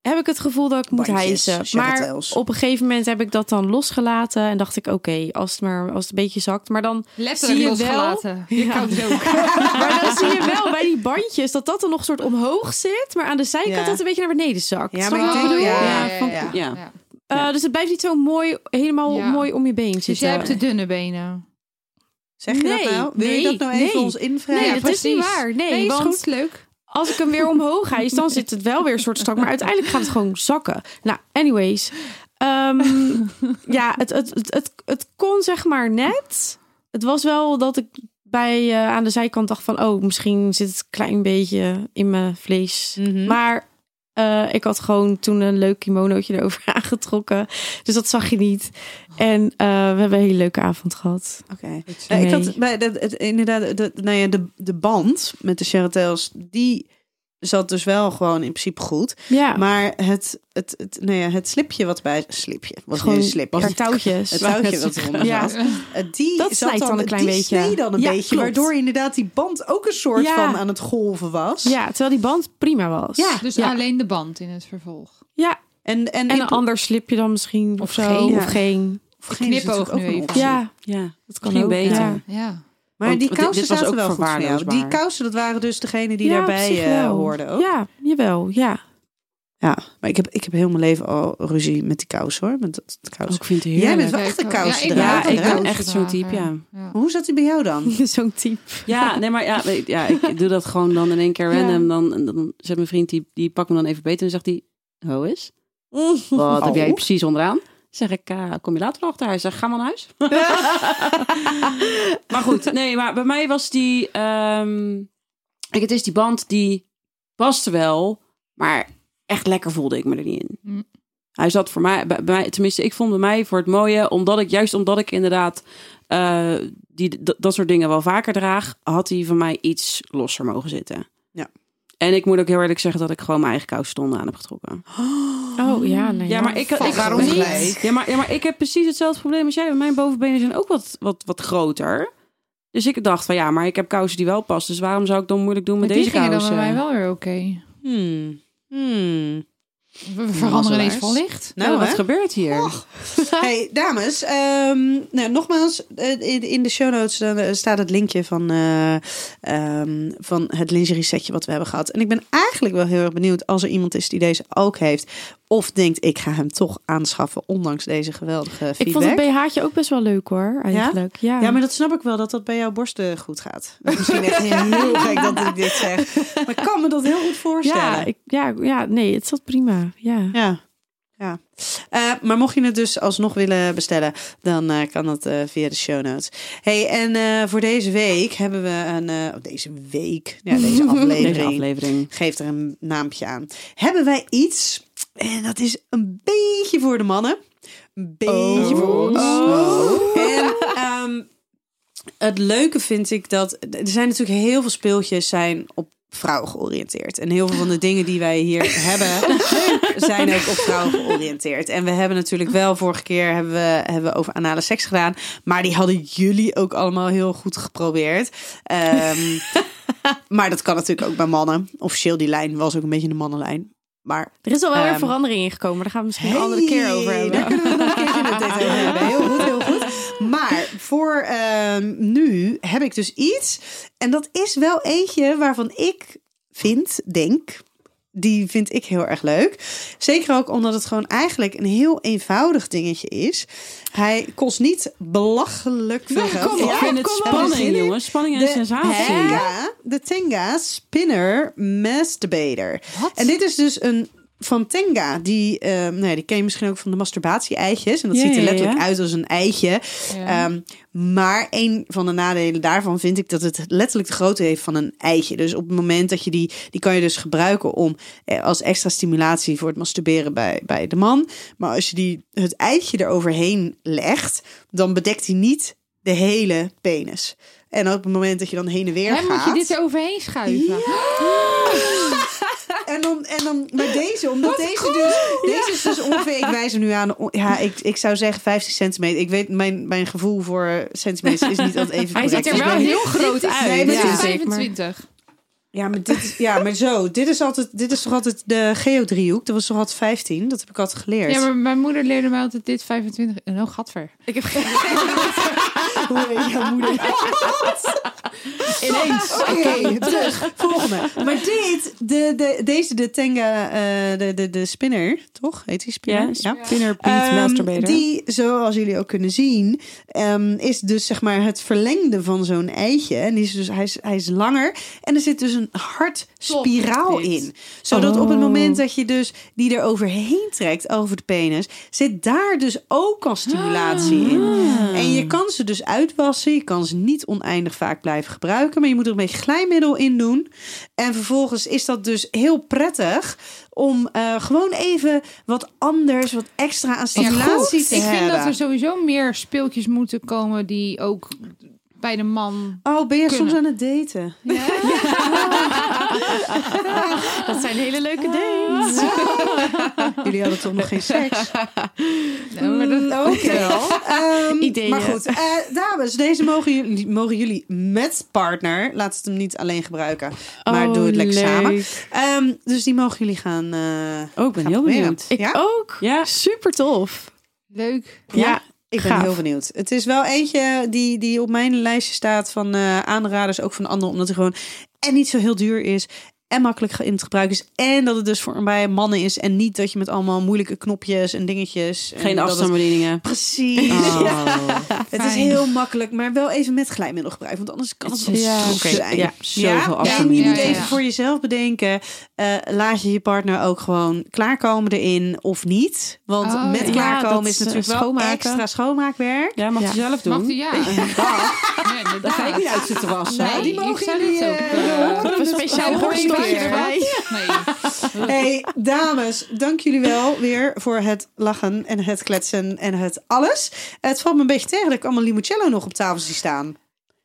Heb ik het gevoel dat ik moet Bandjes, hijsen. Maar op een gegeven moment heb ik dat dan losgelaten. En dacht ik, oké, als, het maar als het een beetje zakt. Maar dan, Letterlijk Zie je wel? losgelaten. Je Ja. kan het ook. maar dan zie je wel bij die bandjes dat dat er nog soort omhoog zit. Maar aan de zijkant Ja. dat een beetje naar beneden zakt. Ja, maar je ik denk- bedoel? ja, ja, vond- ja, Eh, dus het blijft niet zo mooi, helemaal Ja. mooi om je been Dus jij hebt de dunne benen. Zeg je Nee, dat nou? Wil je dat nou even nee. ons invragen? Nee, dat is niet precies. waar. Nee, Nee, is want goed, leuk. als ik hem weer omhoog hijs, dan zit het wel weer een soort strak. Maar uiteindelijk gaat het gewoon zakken. Nou, anyways. Ehm, ja, het, het, het, het, het kon zeg maar net. Het was wel dat ik bij eh, aan de zijkant dacht van... oh, misschien zit het een klein beetje in mijn vlees. Mhm. Maar eh, ik had gewoon toen een leuk kimonootje erover aangetrokken. Dus dat zag je niet. En eh, we hebben een hele leuke avond gehad. Oké. Ik had bij dat het, inderdaad, de, nou ja, de, de band met de Charretels, die zat dus wel gewoon in principe goed. Ja, Maar het, het, het, nou ja, het slipje wat bij slipje was gewoon een slipje. paar touwtjes. Het touwtje wat eronder Ja. zat. eh, Die Dat zat snijdt dan een klein die beetje. dan een Ja, beetje, klopt. waardoor inderdaad die band ook een soort Ja. van aan het golven was. Ja, terwijl die band prima was. Ja, Dus ja. alleen de band in het vervolg. Ja, En, en, en ik- een ander slipje dan misschien of, Of zo. geen. Of geen. Vagina is knipoog nu even. Ja, Ja, dat kan ook. beter. Ja. Ja. Maar Want die kousen dit zaten ook wel goed voor jou. Die kousen, dat waren dus degene die Ja, daarbij eh, hoorden ook. Ja, jawel, ja. Ja, maar ik heb, ik heb heel mijn leven al ruzie met die kousen hoor. Met dat, dat kousen. Ook vind het Jij heerlijk. bent wel Ja, echt ik een kousen Ja, ik ben hè? kousen echt zo'n type, ja. Hoe zat die bij jou dan? Zo'n type. Ja, nee, maar ja, weet- ja, ik doe dat gewoon dan in één keer Ja. random. Dan, en dan zegt mijn vriend, die, die pakt me dan even beter en zegt hij, ho is? Wat heb jij Oh. precies onderaan? Zeg ik, eh, kom je later achter? Hij zegt, ga maar naar huis. maar goed, nee, maar bij mij was die... kijk, het is die band die paste wel, maar echt lekker voelde ik me er niet in. Mm. Hij zat voor mij, bij, bij tenminste, ik vond bij mij voor het mooie, omdat ik, juist omdat ik inderdaad eh, die, dat soort dingen wel vaker draag, had hij van mij iets losser mogen zitten. En ik moet ook heel eerlijk zeggen dat ik gewoon mijn eigen kousenstonden aan heb getrokken. Oh ja, nee. Ja, maar ik, ik, Waarom niet? Ja, maar, ja, maar ik heb precies hetzelfde probleem als jij. Mijn bovenbenen zijn ook wat, wat, wat groter. Dus ik dacht van ja, maar ik heb kousen die wel passen. Dus waarom zou ik dan moeilijk doen met Maar die deze gingen dan kousen? bij mij wel weer oké. Hmm. Hmm. We veranderen ineens Mazzelaars. van licht. Nou, Nou, wat hè? gebeurt hier? Hey, dames. ehm, nou, nogmaals, eh, in, in de show notes eh, staat het linkje van, eh, ehm, van het lingerie setje wat we hebben gehad. En ik ben eigenlijk wel heel erg benieuwd als er iemand is die deze ook heeft. Of denkt, ik ga hem toch aanschaffen, ondanks deze geweldige feedback. Ik vond het BH'tje ook best wel leuk hoor, eigenlijk. Ja, Ja, maar dat snap ik wel, dat dat bij jouw borsten goed gaat. Misschien echt heel gek dat ik dit zeg. Maar ik kan me dat heel goed voorstellen. ja, ik, ja, ja, nee, het zat prima. Ja. Ja. ja. Eh, maar mocht je het dus alsnog willen bestellen, dan eh, kan dat eh, via de show notes. Hey, en voor deze week hebben we een. oh, deze week. Ja, deze aflevering. Deze aflevering. Geeft er een naampje aan. Hebben wij iets. En dat is een beetje voor de mannen. Een beetje voor ons. En ehm, het leuke vind ik dat. Er zijn natuurlijk heel veel speeltjes zijn op vrouwen georiënteerd. En heel veel van de dingen die wij hier hebben zijn ook op vrouwen georiënteerd. En we hebben natuurlijk wel vorige keer hebben we, hebben we over anale seks gedaan. Maar die hadden jullie ook allemaal heel goed geprobeerd. Ehm, maar dat kan natuurlijk ook bij mannen. Officieel die lijn was ook een beetje een mannenlijn. Maar Er is al wel weer Ehm, verandering in gekomen. Daar gaan we misschien een andere keer over Hey, hebben. Daar kunnen we nog een keertje met dit over hebben. Heel goed, heel goed. Maar voor ehm, nu heb ik dus iets. En dat is wel eentje waarvan ik vind, denk... Die vind ik heel erg leuk. Zeker ook omdat het gewoon eigenlijk een heel eenvoudig dingetje is. Hij kost niet belachelijk veel geld. ik vind het spanning, jongens. Spanning en De sensatie. Tenga, de Tenga Spinner Masturbator. En dit is dus een van Tenga. Die, ehm nou ja, die ken je misschien ook van de masturbatie-eitjes. En dat Ja, ziet er letterlijk ja. uit als een eitje. Ehm, maar een van de nadelen daarvan vind ik dat het letterlijk de grootte heeft van een eitje. Dus op het moment dat je die, die kan je dus gebruiken om eh, als extra stimulatie voor het masturberen bij, bij de man. Maar als je die, het eitje eroverheen legt, dan bedekt hij niet de hele penis. En op het moment dat je dan heen en weer Hè, gaat. moet je dit er overheen schuiven? En dan, en dan bij deze, omdat deze dus, deze is dus ongeveer, ik wijs er nu aan, ja, ik, ik zou zeggen 50 centimeter. Ik weet, mijn, mijn gevoel voor centimeters is niet altijd even Hij ziet er Dus wel heel groot uit. Nee, maar 25. Ja, maar dit is, ja, maar zo, dit is altijd, dit is toch altijd de geodriehoek. Dat was toch altijd 15? Dat heb ik altijd geleerd. Ja, maar mijn moeder leerde mij altijd dit 25. En oh, gadver. Ik heb Jouw moeder? ineens. Oké, terug. Volgende. Maar dit, de, de, deze, de Tenga, eh, de, de, de spinner, toch? Heet die spinner? Ja, spinner beat Ehm, masturbator. Die, zoals jullie ook kunnen zien, ehm, is dus zeg maar het verlengde van zo'n eitje. En die is dus, hij, is, hij is langer. En er zit dus een hartspiraal Top, dit. in. Zodat op het Oh. moment dat je dus die er overheen trekt, over de penis, zit daar dus ook al stimulatie in. Ah. En je kan ze dus uitwassen. Je kan ze niet oneindig vaak blijven gebruiken. Maar je moet er een beetje glijmiddel in doen. En vervolgens is dat dus heel prettig om eh, gewoon even wat anders, wat extra aan stimulatie te Ik hebben. vind dat er sowieso meer speeltjes moeten komen die ook bij de man... Oh, ben je kunnen. soms aan het daten? Ja. Dat zijn hele leuke Jullie hadden toch nog geen seks? Nou, maar dat ook wel. Ehm. Maar goed, eh, dames, deze mogen jullie, mogen jullie met partner. Laat het hem niet alleen gebruiken, maar Oh, doe het lekker leuk. samen. Ehm, dus die mogen jullie gaan. eh Oh, ik ben heel proberen. benieuwd. Ik Ja? ook. Ja. Super tof. Leuk. Ja. Ik ben Gaaf. heel benieuwd. Het is wel eentje die, die op mijn lijstje staat van eh, aanraders, ook van anderen, omdat hij gewoon en niet zo heel duur is. En makkelijk in het gebruik is. En dat het dus voor bij mannen is. En niet dat je met allemaal moeilijke knopjes en dingetjes. en Geen het- afstandsbedieningen. Precies. Oh. Ja. Het is heel makkelijk, maar wel even met glijmiddel gebruiken. Want anders kan het wel Ja, zijn. Ja, zoveel Ja, en je moet even voor jezelf bedenken. eh, laat je je partner ook gewoon klaarkomen erin of niet? Want Oh, met ja, klaarkomen is is, natuurlijk eh, wel schoonmaken. extra schoonmaakwerk. Ja, mag Ja. je zelf doen. Mag die ja? Ja, Daar ga ik niet uit zitten wassen. Nee, die ik mogen zou jullie, eh, eh, horen. Een speciaal erbij. Nee. Hey, dames, dank jullie wel weer voor het lachen en het kletsen en het alles. Het valt me een beetje tegen dat ik allemaal limoncello nog op tafel zie staan.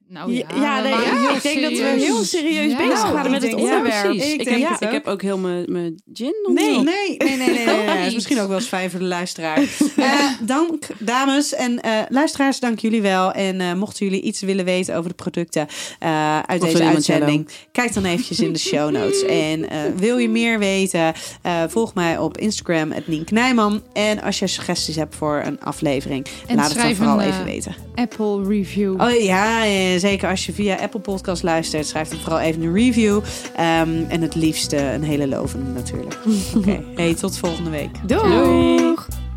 Nou Ja, nee, ik denk dat we heel serieus bezig Nou, waren met ik het onderwerp. Ik Ik, heb, ook. heb ook heel mijn, mijn gin nog Nee, nee, nee, nee, nee, is misschien ook wel eens fijn voor de luisteraar. Eh, dank, dames en eh, luisteraars, dank jullie wel. En eh, mochten jullie iets willen weten over de producten uit deze uitzending, kijk dan eventjes in de show notes. En wil je meer weten, volg mij op Instagram, het Nien Knijman. En als je suggesties hebt voor een aflevering, laat het dan vooral even weten. Apple review. Oh ja, eh, zeker als je via Apple Podcast luistert, schrijf dan vooral even een review. Ehm, en het liefst eh, een hele lovende natuurlijk. Oké, hey, tot volgende week. Doeg!